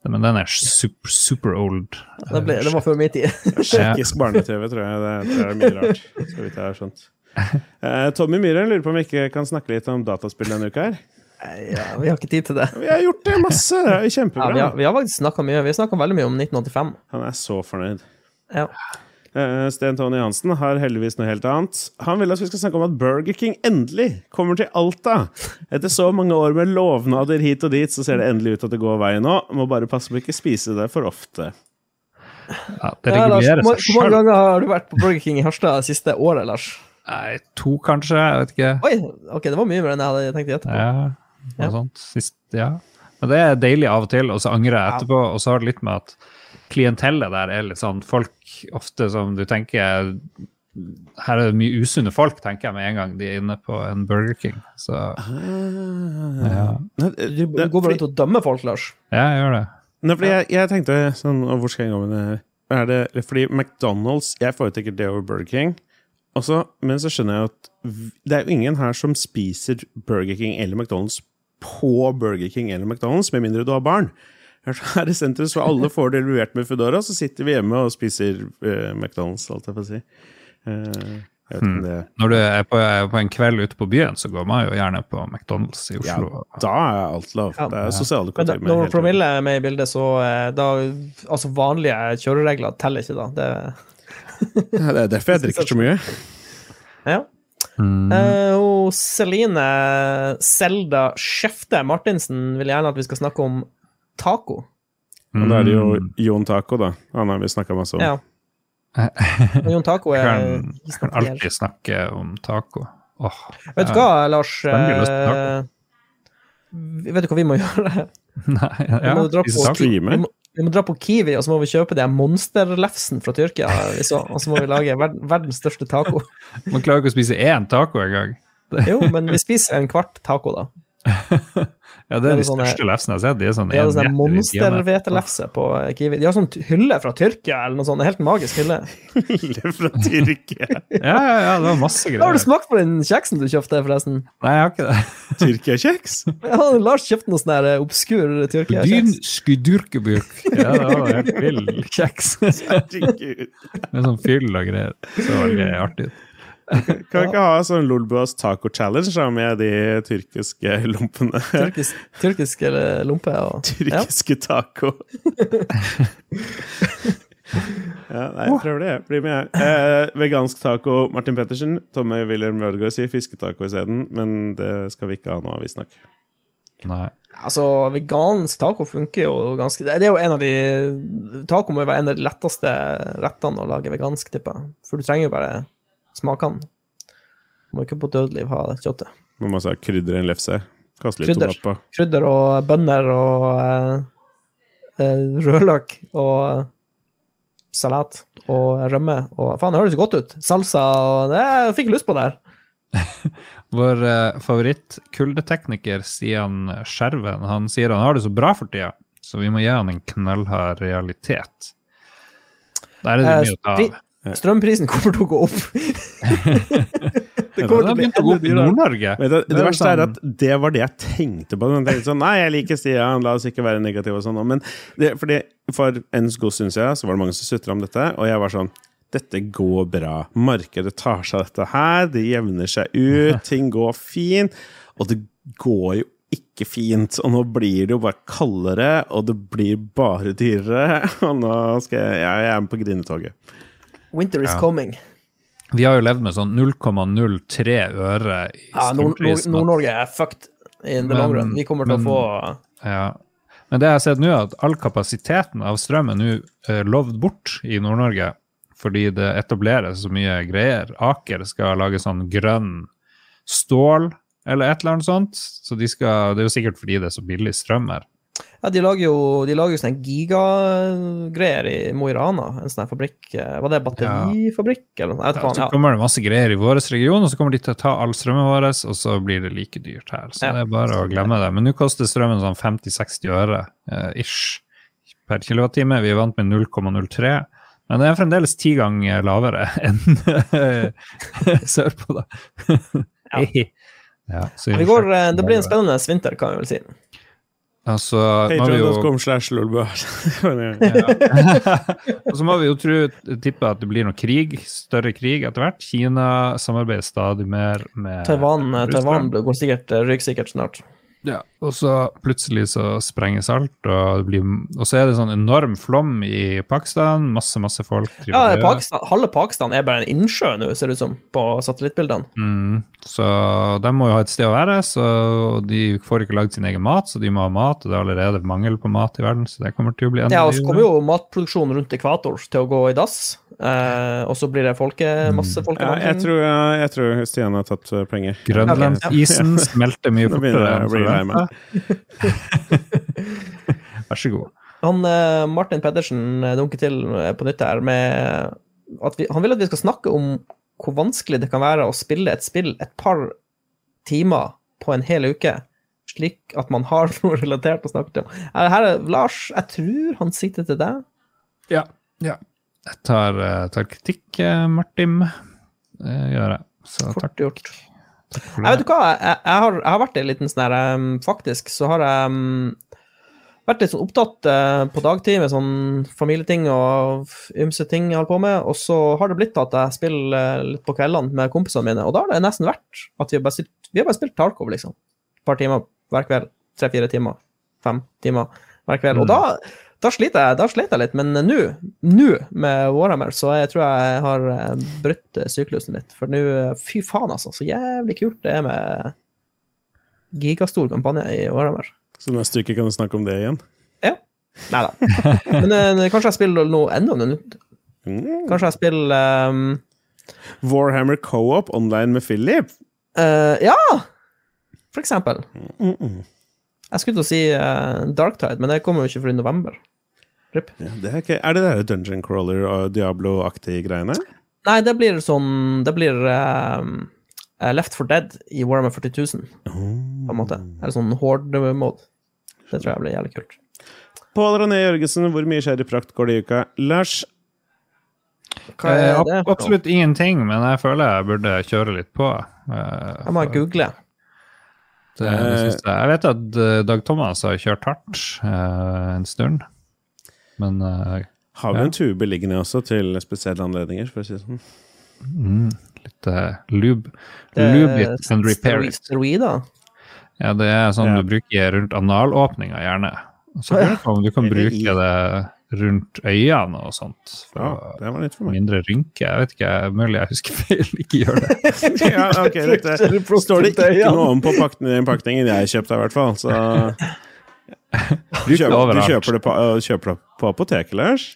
Men den er super, super old. Det, ble, det var før min tid. Tsjekkisk barne-TV, tror jeg. Det, tror jeg er mye rart. Så vidt jeg har skjønt. Eh, Tommy Myhren lurer på om vi ikke kan snakke litt om dataspill denne uka her. ja, vi har ikke tid til det. Vi har gjort det masse! Det er kjempebra. Ja, vi, har, vi har faktisk snakka mye. Vi snakka veldig mye om 1985. Han er så fornøyd. Ja. Eh, Sten Tony Hansen har heldigvis noe helt annet. Han vil at vi skal snakke om at Burger King endelig kommer til Alta. Etter så mange år med lovnader hit og dit, så ser det endelig ut at det går veien nå. Må bare passe på ikke spise det for ofte. Ja, det regulerer seg sjøl. hvor mange ganger har du vært på Burger King i Harstad det siste året, Lars? Nei, to, kanskje. Jeg vet ikke. Oi, ok, det var mye mer enn jeg hadde tenkt å gjette. Ja, noe Ja. sånt. Sist, ja. Men det er deilig av og til, og så angrer jeg etterpå. Og så har det litt med at klientellet der er litt sånn folk ofte som du tenker Her er det mye usunne folk, tenker jeg med en gang de er inne på en Burger King. Så ja, Du, går bare rundt og dømmer folk, Lars. ja jeg gjør det. Nei, fordi jeg, jeg tenkte sånn Hvor skal jeg gå med det her? Er det, fordi McDonald's Jeg foretrekker det over Burger King. Og så- men så skjønner jeg at det er jo ingen her som spiser Burger King eller McDonald's på Burger King eller McDonald's, med mindre du har barn. Her i sentrum så alle får det levert med Foodora, så sitter vi hjemme og spiser eh, McDonald's, alt jeg får si. Eh, jeg det Når du er på, er på en kveld ute på byen, så går man jo gjerne på McDonald's i ja, Oslo. Da er alt lov. Ja. Det er sosiale Men da, kontakter. når promille er med i bildet, så eh, da Altså, vanlige kjøreregler teller ikke, da. Det, Ja, det er derfor jeg drikker så mye. ja. Mm. Uh, og Celine Selda Skjefte Martinsen vil gjerne at vi skal snakke om taco. Og da er det jo Mm. Jon Taco, da. Han har vi snakka masse om. Ja. Og Jon Taco er kan, kan alltid snakke om taco. Oh, Vet du hva, Lars? Eh, Vet du hva vi må gjøre? Nei, Vi må dra på. Streame. vi må, vi må dra på Kiwi, og så må vi kjøpe den monsterlefsen fra Tyrkia. så, Og så må vi lage verdens største taco. Man klarer ikke å spise én taco engang. Jo, men vi spiser en kvart taco, da. Ja, det Det er de sånne- største lefsene jeg har sett. De er sånn ja, sånn monsterhvetelefse på Kiwi. De har sånn hylle fra Tyrkia, eller noe sånt. En helt magisk hylle. hylle fra Tyrkia. Ja, ja, ja, det var masse greier. Har du smakt på den kjeksen du kjøpte, forresten? Nei, jeg har ikke det. Tyrkia-kjeks? Ja, Lars kjøpte noe sånn her obskur Tyrkia-kjeks. skudurkeburk. Ja, det var helt vill kjeks. Herregud. Med sånn fyll og greier. Så var veldig artig. Kan vi ikke ha sånn Lolbuas taco challenge da, med de tyrkiske lompene? Tyrkisk, tyrkiske lompe. Og, ja. Tyrkiske taco. Ja, nei, jeg prøver det. Bli med. Eh, vegansk taco, Martin Pettersen. Tomme Wilhelm Rødgaard sier fisketaco isteden, men det skal vi ikke ha nå, visstnok. Nei. Altså, vegansk taco funker jo ganske Det er jo en av de Taco må jo være en av de letteste rettene å lage vegansk, tipper jeg. For du trenger jo bare smakene. Må ikke på dødeliv ha det kjøttet. Må man si krydder i en lefse. Kaste litt Krydder. tomat på. Krydder og bønner og eh, eh, rødløk og eh, salat og rømme og Faen, det høres godt ut. Salsa og det, Jeg fikk lyst på det her. Vår eh, favoritt-kuldetekniker Stian Skjerven han sier han har det så bra for tida, så vi må gi han en knallhard realitet. Der er det Eh, mye å ta av. Strømprisen kommer til å gå opp. det kommer til å bli enda dyrere. Det, Det er verste er sånn- at det var det jeg tenkte på. Jeg tenkte sånn, Nei, jeg liker Stian, la oss ikke være negative og sånn. Men det, fordi for en god stund siden så var det mange som sutra om dette, og jeg var sånn dette går bra. Markedet tar seg av dette her, det jevner seg ut, ting går fint. Og det går jo ikke fint. Og nå blir det jo bare kaldere, og det blir bare dyrere. Og nå skal jeg ja, Jeg er med på grinetoget. Winter is Ja. coming. Vi har jo levd med sånn 0,03 øre i Ja. Nord-Norge er fucked in the long run. Vi kommer til men- å få Ja. Men det jeg har sett nå, er at all kapasiteten av strøm er nå eh, lovd bort i Nord-Norge. Fordi det etableres så mye greier. Aker skal lage sånn grønn stål eller et eller annet sånt. Så de skal, det er jo sikkert fordi det er så billig strøm her. Ja, de lager jo, de lager jo sånne gigagreier i Mo i Rana. En sånn fabrikk eh, Var det batterifabrikk, eller noe? Ja, så kommer det masse greier i vår region, og så kommer de til å ta all strømmen vår, og så blir det like dyrt her. Så Ja. det er bare å glemme det. Men nå koster strømmen sånn 50-60 øre eh, ish per kilowattime. Vi er vant med 0,03, Men det er fremdeles ti ganger lavere enn sørpå, da. ja, så det, går, eh, det blir en spennende vinter, kan vi vel si. Altså, Patreon.com slash lolbua. og så må vi jo tro, tippe at det blir noe krig, større krig etter hvert. Kina samarbeider stadig mer med Taiwan, eh, Taiwan går sikkert, eh, ryker sikkert snart. Ja, og så plutselig så sprenges alt, og, det blir, og så er det sånn enorm flom i Pakistan. Masse, masse folk. Ja. Pakistan, Halve Pakistan er bare en innsjø nå, ser det ut som, på satellittbildene. Mm, så de må jo ha et sted å være, så de får ikke lagd sin egen mat, så de må ha mat. Og det er allerede mangel på mat i verden, så det kommer til å bli enda Ja, og så kommer jo matproduksjonen rundt ekvator til å gå i dass. Eh, og så blir det folke, masse Ja, folkevandring. jeg, tror, jeg, jeg tror Stian har tatt uh, penger. Grønlandsisen smelter mye fortere meg. Vær så god. Han, eh, Martin Pedersen eh, dunker til eh, på nytt her med at vi, Han vil at vi skal snakke om hvor vanskelig det kan være å spille et spill et par timer på en hel uke, slik at man har noe relatert å snakke om. Eh, Her er Lars, jeg tror han sitter til deg. Ja. ja. Jeg tar, tar kritikk, Martin. Det gjør jeg. Så Fort gjort. takk for Jeg vet du hva, jeg, jeg, har, jeg har vært en liten sånn her um, Faktisk så har jeg um, vært litt sånn opptatt uh, på dagtid med sånn familieting og ymse ting jeg holder på med, og så har det blitt at jeg spiller eh, litt på kveldene med kompisene mine, og da har det nesten vært at vi har bare spilt, vi har bare spilt Tarkov, liksom. Et par timer hver kveld. Tre-fire timer. Fem timer hver kveld. Og Mm. da, da sliter jeg da sliter jeg litt, men nå, nå med Warhammer, så jeg tror jeg har eh, brutt eh, syklusen litt. For nå, eh, fy faen, altså, så jævlig kult det er med gigastor kampanje i Warhammer. Så neste uke kan du snakke om det igjen. Nei da. Men kanskje jeg spiller noe enda noe nytt. Mm. Kanskje jeg spiller um, Warhammer Co-op online med Philip. Uh, Ja! For eksempel. Mm -mm. Jeg skulle til å si uh, Darktide, men det kommer jo ikke før i november. Rip. Ja, det er, ikke, er det der Dungeon Crawler og Diablo-aktige greiene? Nei, det blir sånn Det blir um, eh, Left for Dead i Warhammer 40 000, på en måte. Eller sånn horde-mode. Det tror jeg blir jævlig kult. Pål René Jørgensen, hvor mye skjer i prakt går det i uka? Lars, Hva Eh, er absolutt ingenting, men jeg føler jeg burde kjøre litt på. Uh, Jeg må for- google. Det, det jeg. jeg vet at eh, Dag Thomas har kjørt hardt uh, en stund, men uh, har vi Ja. en tube liggende også til spesielle anledninger? for å si det sånn? mm, litt uh, lube, lube it and repair it. Steroider? Ja, det er sånn Ja. du bruker rundt analåpninga, gjerne. Så lurer jeg på om du kan bruke det rundt øynene og sånt. For Ja, det var litt for meg. mindre rynke. Jeg vet ikke, mulig jeg husker feil. Ikke gjør det. ja, ok, dette står det ikke noe om på pakningen jeg kjøpte, i hvert fall. Så du kjøper, du kjøper det på, øh, kjøper det på apoteket, Lars?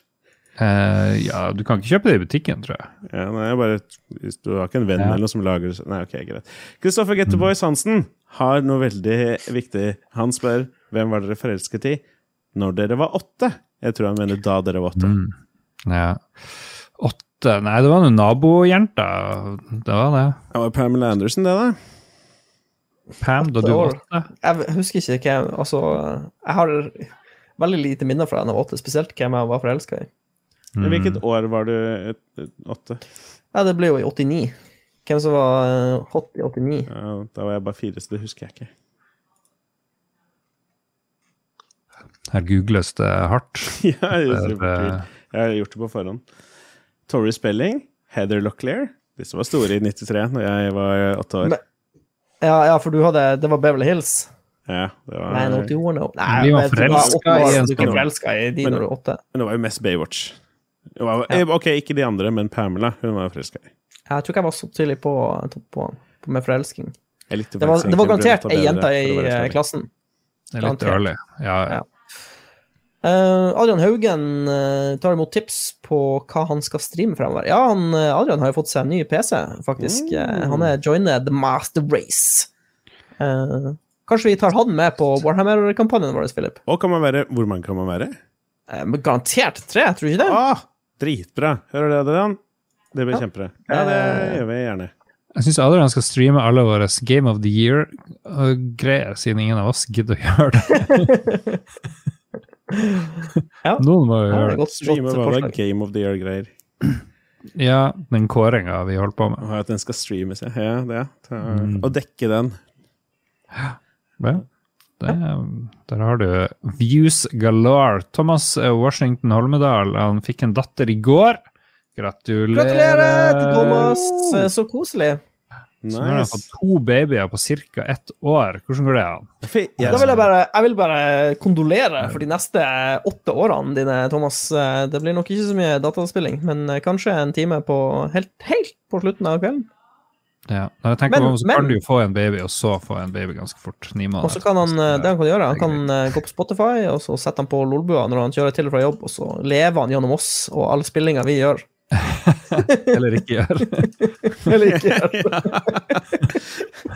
Uh, ja, du kan ikke kjøpe det i butikken, tror jeg. Ja, nei, jeg bare, hvis du har ikke en venn Ja. eller noe som lager det Nei, ok, greit. Kristoffer Getteboys Hansen har noe veldig viktig. Han spør hvem var dere forelsket i når dere var åtte? Jeg tror han mener da dere var åtte. Mm. Ja. Åtte Nei, det var noen nabojenter. Det var det. Det var Pamela Anderson, det, da. Pam, da du var åtte. Jeg husker ikke hvem Altså, jeg har veldig lite minner fra da jeg var åtte, spesielt hvem jeg var forelska i. I Hvilket Mm. år var du åtte? Ja, det ble jo i 89. Hvem som var eh, hot i 89? Ja, da var jeg bare fire, så det husker jeg ikke. Her googles det hardt. ja, jeg har gjort det på forhånd. Tori Spelling, Heather Locklear. Disse var store i 93, når jeg var åtte år. Men- Ja, ja, for du hadde Det var Beverly Hills. Ja, det var, Nei, no, men no. Nei, Vi var forelska i en i de Men- når du åtte. det var jo mest Baywatch. Var, ja. Ok, ikke de andre, men Pamela. Hun var jo forelska i. Jeg tror ikke jeg var så tidlig på, på, på med forelsking. Det var, det var garantert ei jente i eh, klassen. Det er litt Garantert. Ja, Ja. Eh, Adrian Haugen eh, tar imot tips på hva han skal streame fremover. Ja, han, eh, Adrian har jo fått seg en ny PC, faktisk. Mm. Han er joined The Master Race. Uh, kanskje vi tar han med på Warhammer-kampanjen vår, Philip? Og kan man være Hvor mange kan man være? Uh, men garantert tre, tror du ikke det? Ah, dritbra! Hører du det, Adrian? Det blir Ja. kjempebra. Ja, det uh, gjør vi gjerne. Jeg syns Adrian skal streame alle våre Game of the Year-greier, siden ingen av oss gidder å gjøre det. Ja, Noen må jo det gjøre det. Streame var det. Game of the Year-greier. Ja, den kåringa vi holdt på med. Og At den skal streames, ja. ja det. Ta, Mm. Og dekke den. Ja, det, der har du views galore. Thomas Washington Holmedal han fikk en datter i går. Gratulerer. Gratulerer til Thomas! Så koselig. Så nå har han fått to babyer på ca. ett år. Hvordan går det an? Ja. Da vil jeg bare, jeg vil bare kondolere for de neste åtte årene dine, Thomas. Eh, Det blir nok ikke så mye dataspilling, men eh, kanskje en time på helt, helt på slutten av kvelden. Ja. Når jeg tenker Men- på, så men- kan du jo få en baby, og så få en baby ganske fort. Ni måneder. Og så kan han, eh, det han kan gjøre, han kan gå på Spotify, og så setter han på Lolbua når han kjører til og fra jobb, og så lever han gjennom oss og alle spillinger vi gjør. Eller ikke gjør. Eller ikke. gjør.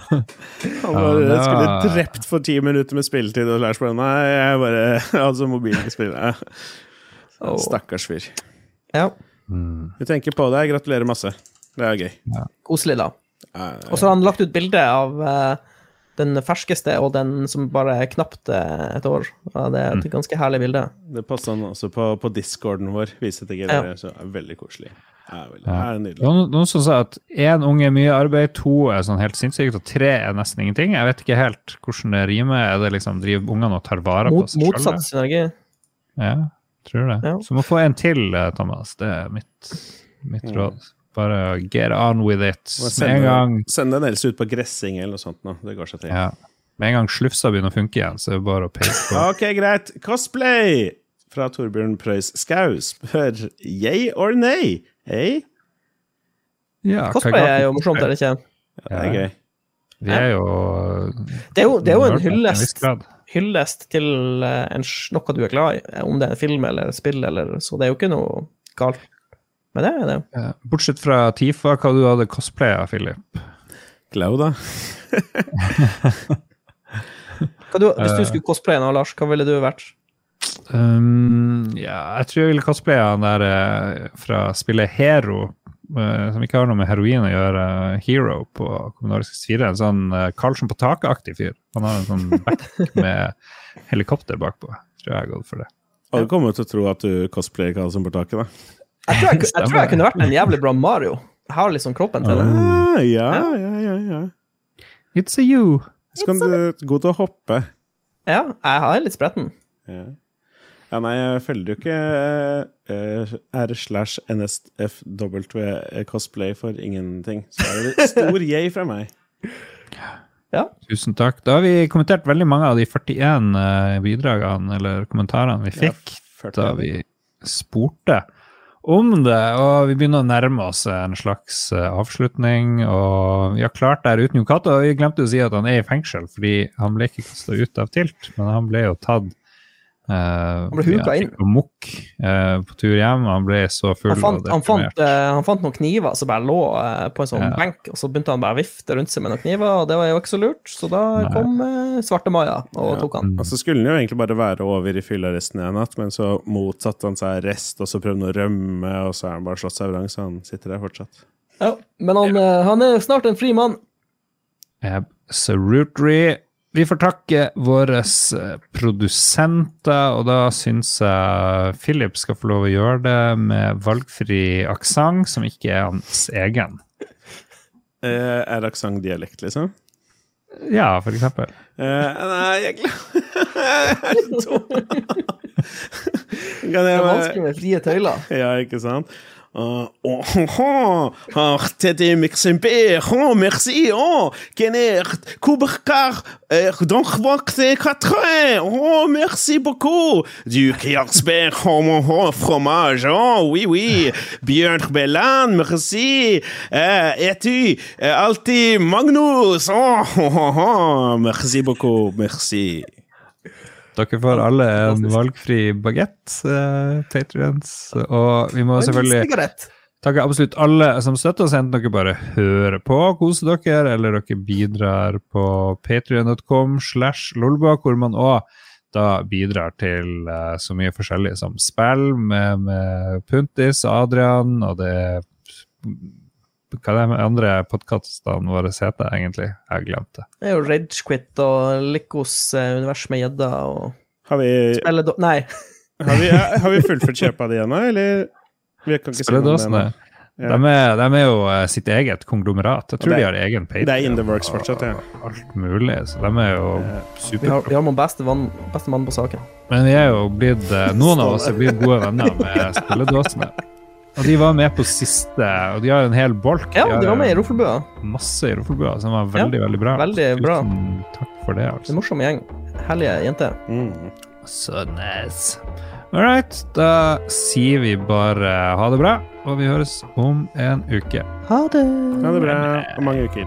Han Ja, bare det skulle drept for ti minutter med spilletid, og Lars bare Nei, jeg bare Altså, mobilen spiller Stakkars fyr. Ja, Mm. Vi tenker på det. Gratulerer masse. Det er gøy. koselig, da. Og så har han lagt ut bilde av eh, den ferskeste og den som bare er knapt eh, et år. Ja, det er et ganske herlig bilde. Det passer han også på, på discorden vår. Viser til Ja. så er veldig koselig. Ja, veldig, Ja. er nydelig. var noen som sa at én unge er mye arbeid, to er sånn helt sinnssykt, og tre er nesten ingenting. Jeg vet ikke helt hvordan det rimer. Er det liksom driver ungene og tar vare på seg sjøl? motsatt synergi. Ja, tror det. Ja. Så må få en til, eh, Thomas. Det er mitt, mitt Mm. råd. Bare get on with it. Med en gang, Send den ellers ut på gressing eller noe sånt. Nå. Det går seg til. ja, med en gang slufsa begynner å funke igjen, så er det bare å peise på. Ok, greit. Cosplay fra Torbjørn Preus Skau spør yay or nay? Hey? Ja, Cosplay er jo morsomt, er det ikke? Ja, det er gøy. Vi er jo Det er jo, det er jo en hyllest, hyllest til eh, en, noe du er glad i, eh, om det er en film eller spill, eller, så det er jo ikke noe galt med det. er det. Ja, Bortsett fra Tifa, hva du hadde cosplaya, Philip? Glauda du, hvis du Eh. skulle cosplaye nå, Lars, hva ville du vært? Um, ja, jeg tror jeg ville cosplaye han der eh, fra spillet Hero, eh, som ikke har noe med heroin å gjøre, Hero på Kommunal 64. En sånn uh, Karlsson på taket-aktig fyr. Han har en sånn back med helikopter bakpå. Tror jeg er gått for det. Alle kommer til å tro at du cosplayer Karlsson på taket, da. Jeg tror jeg, jeg, tror jeg kunne vært en jævlig bra Mario. Jeg har liksom kroppen til det. Ah, ja, ja, ja, ja. It's a you! Så kan du gå til å hoppe. Ja, jeg er litt spretten. Ja. ja, nei, jeg følger jo ikke eh, R slash NSFW cosplay for ingenting. Så er det stor yay fra meg. Ja. Tusen takk. Da har vi kommentert veldig mange av de 41 eh, bidragene eller kommentarene vi fikk. Ja, da vi spurte om det, og vi begynner å nærme oss en slags eh, avslutning. Og vi har klart det uten Jon Cato. Vi glemte å si at han er i fengsel, fordi han ble ikke kasta ut av tilt, men han ble jo tatt han ble huka inn. Og mukk eh, på tur hjem. Han ble så full Han fant, og han, fant, eh, han fant noen kniver som bare lå eh, på en sånn Ja. benk, og så begynte han bare å vifte rundt seg med noen kniver, og det var jo ikke så lurt, så da Nei. kom eh, Svarte Maja og Ja. tok han. Og så skulle han jo egentlig bare være over i fyllearresten en natt, men så motsatte han seg arrest, og så prøvde han å rømme, og så er han bare slått seg vrang, så han sitter der fortsatt. Ja, men han, eh, han er snart en fri mann. Absolutely. Vi får takke våre eh, produsenter, og da syns jeg Philip skal få lov å gjøre det med valgfri aksent, som ikke er hans egen. Eh, er aksent dialekt, liksom? Ja, for eksempel. Eh, nei, jeg glemmer dum. Det er vanskelig med frie tøyler. Ja, ikke sant? Uh, oh, oh, oh, ah, Teddy Miximbe, oh, merci, oh, Kenert, Kuberkar, donc vakte quatre, oh, merci beaucoup, du Kjarsberg, oh, oh, oh, fromage, oh, oui, oui, Bjørn Belland, merci, eh, et tu, eh, alltid Magnus, oh, oh, oh, oh, merci beaucoup, merci. Dere får alle en valgfri bagett, uh, patrients. Og vi må selvfølgelig takke absolutt alle som støtter oss, enten dere bare hører på, koser dere, eller dere bidrar på patrion.com slash lolba, hvor man òg da bidrar til eh, så mye forskjellig som spill med, med Puntis og Adrian, og det er det de andre podkastene våre heter, egentlig? Jeg har glemt det. Det er jo Ragequit og Likos eh, univers med gjedda og Har vi, Eller do Nei. har vi, har vi fullført kjøpet av de ennå, eller? Vi kan ikke si noe om det Spilledåsene. Ja. De, er, de er jo eh, sitt eget konglomerat. Jeg tror er- de har egen Patreon. Det er in the works fortsatt, ja. Alt mulig. Så de er jo Vi har, super. vi har noen beste, vann, beste mann på saken. Men vi er jo blitt eh, Noen av oss er blitt gode venner med spilledåsene. Og de var med på siste, og de har en hel bolk. Ja, de var med i Roffelbua. Masse i Roffelbua, som var veldig, veldig bra. veldig bra. Takk for det, Det er altså. en morsom gjeng. Herlige jenter. Mm. Så nice. All right, da sier vi bare ha det bra, og vi høres om en uke. Ha det. Ha det bra om mange uker.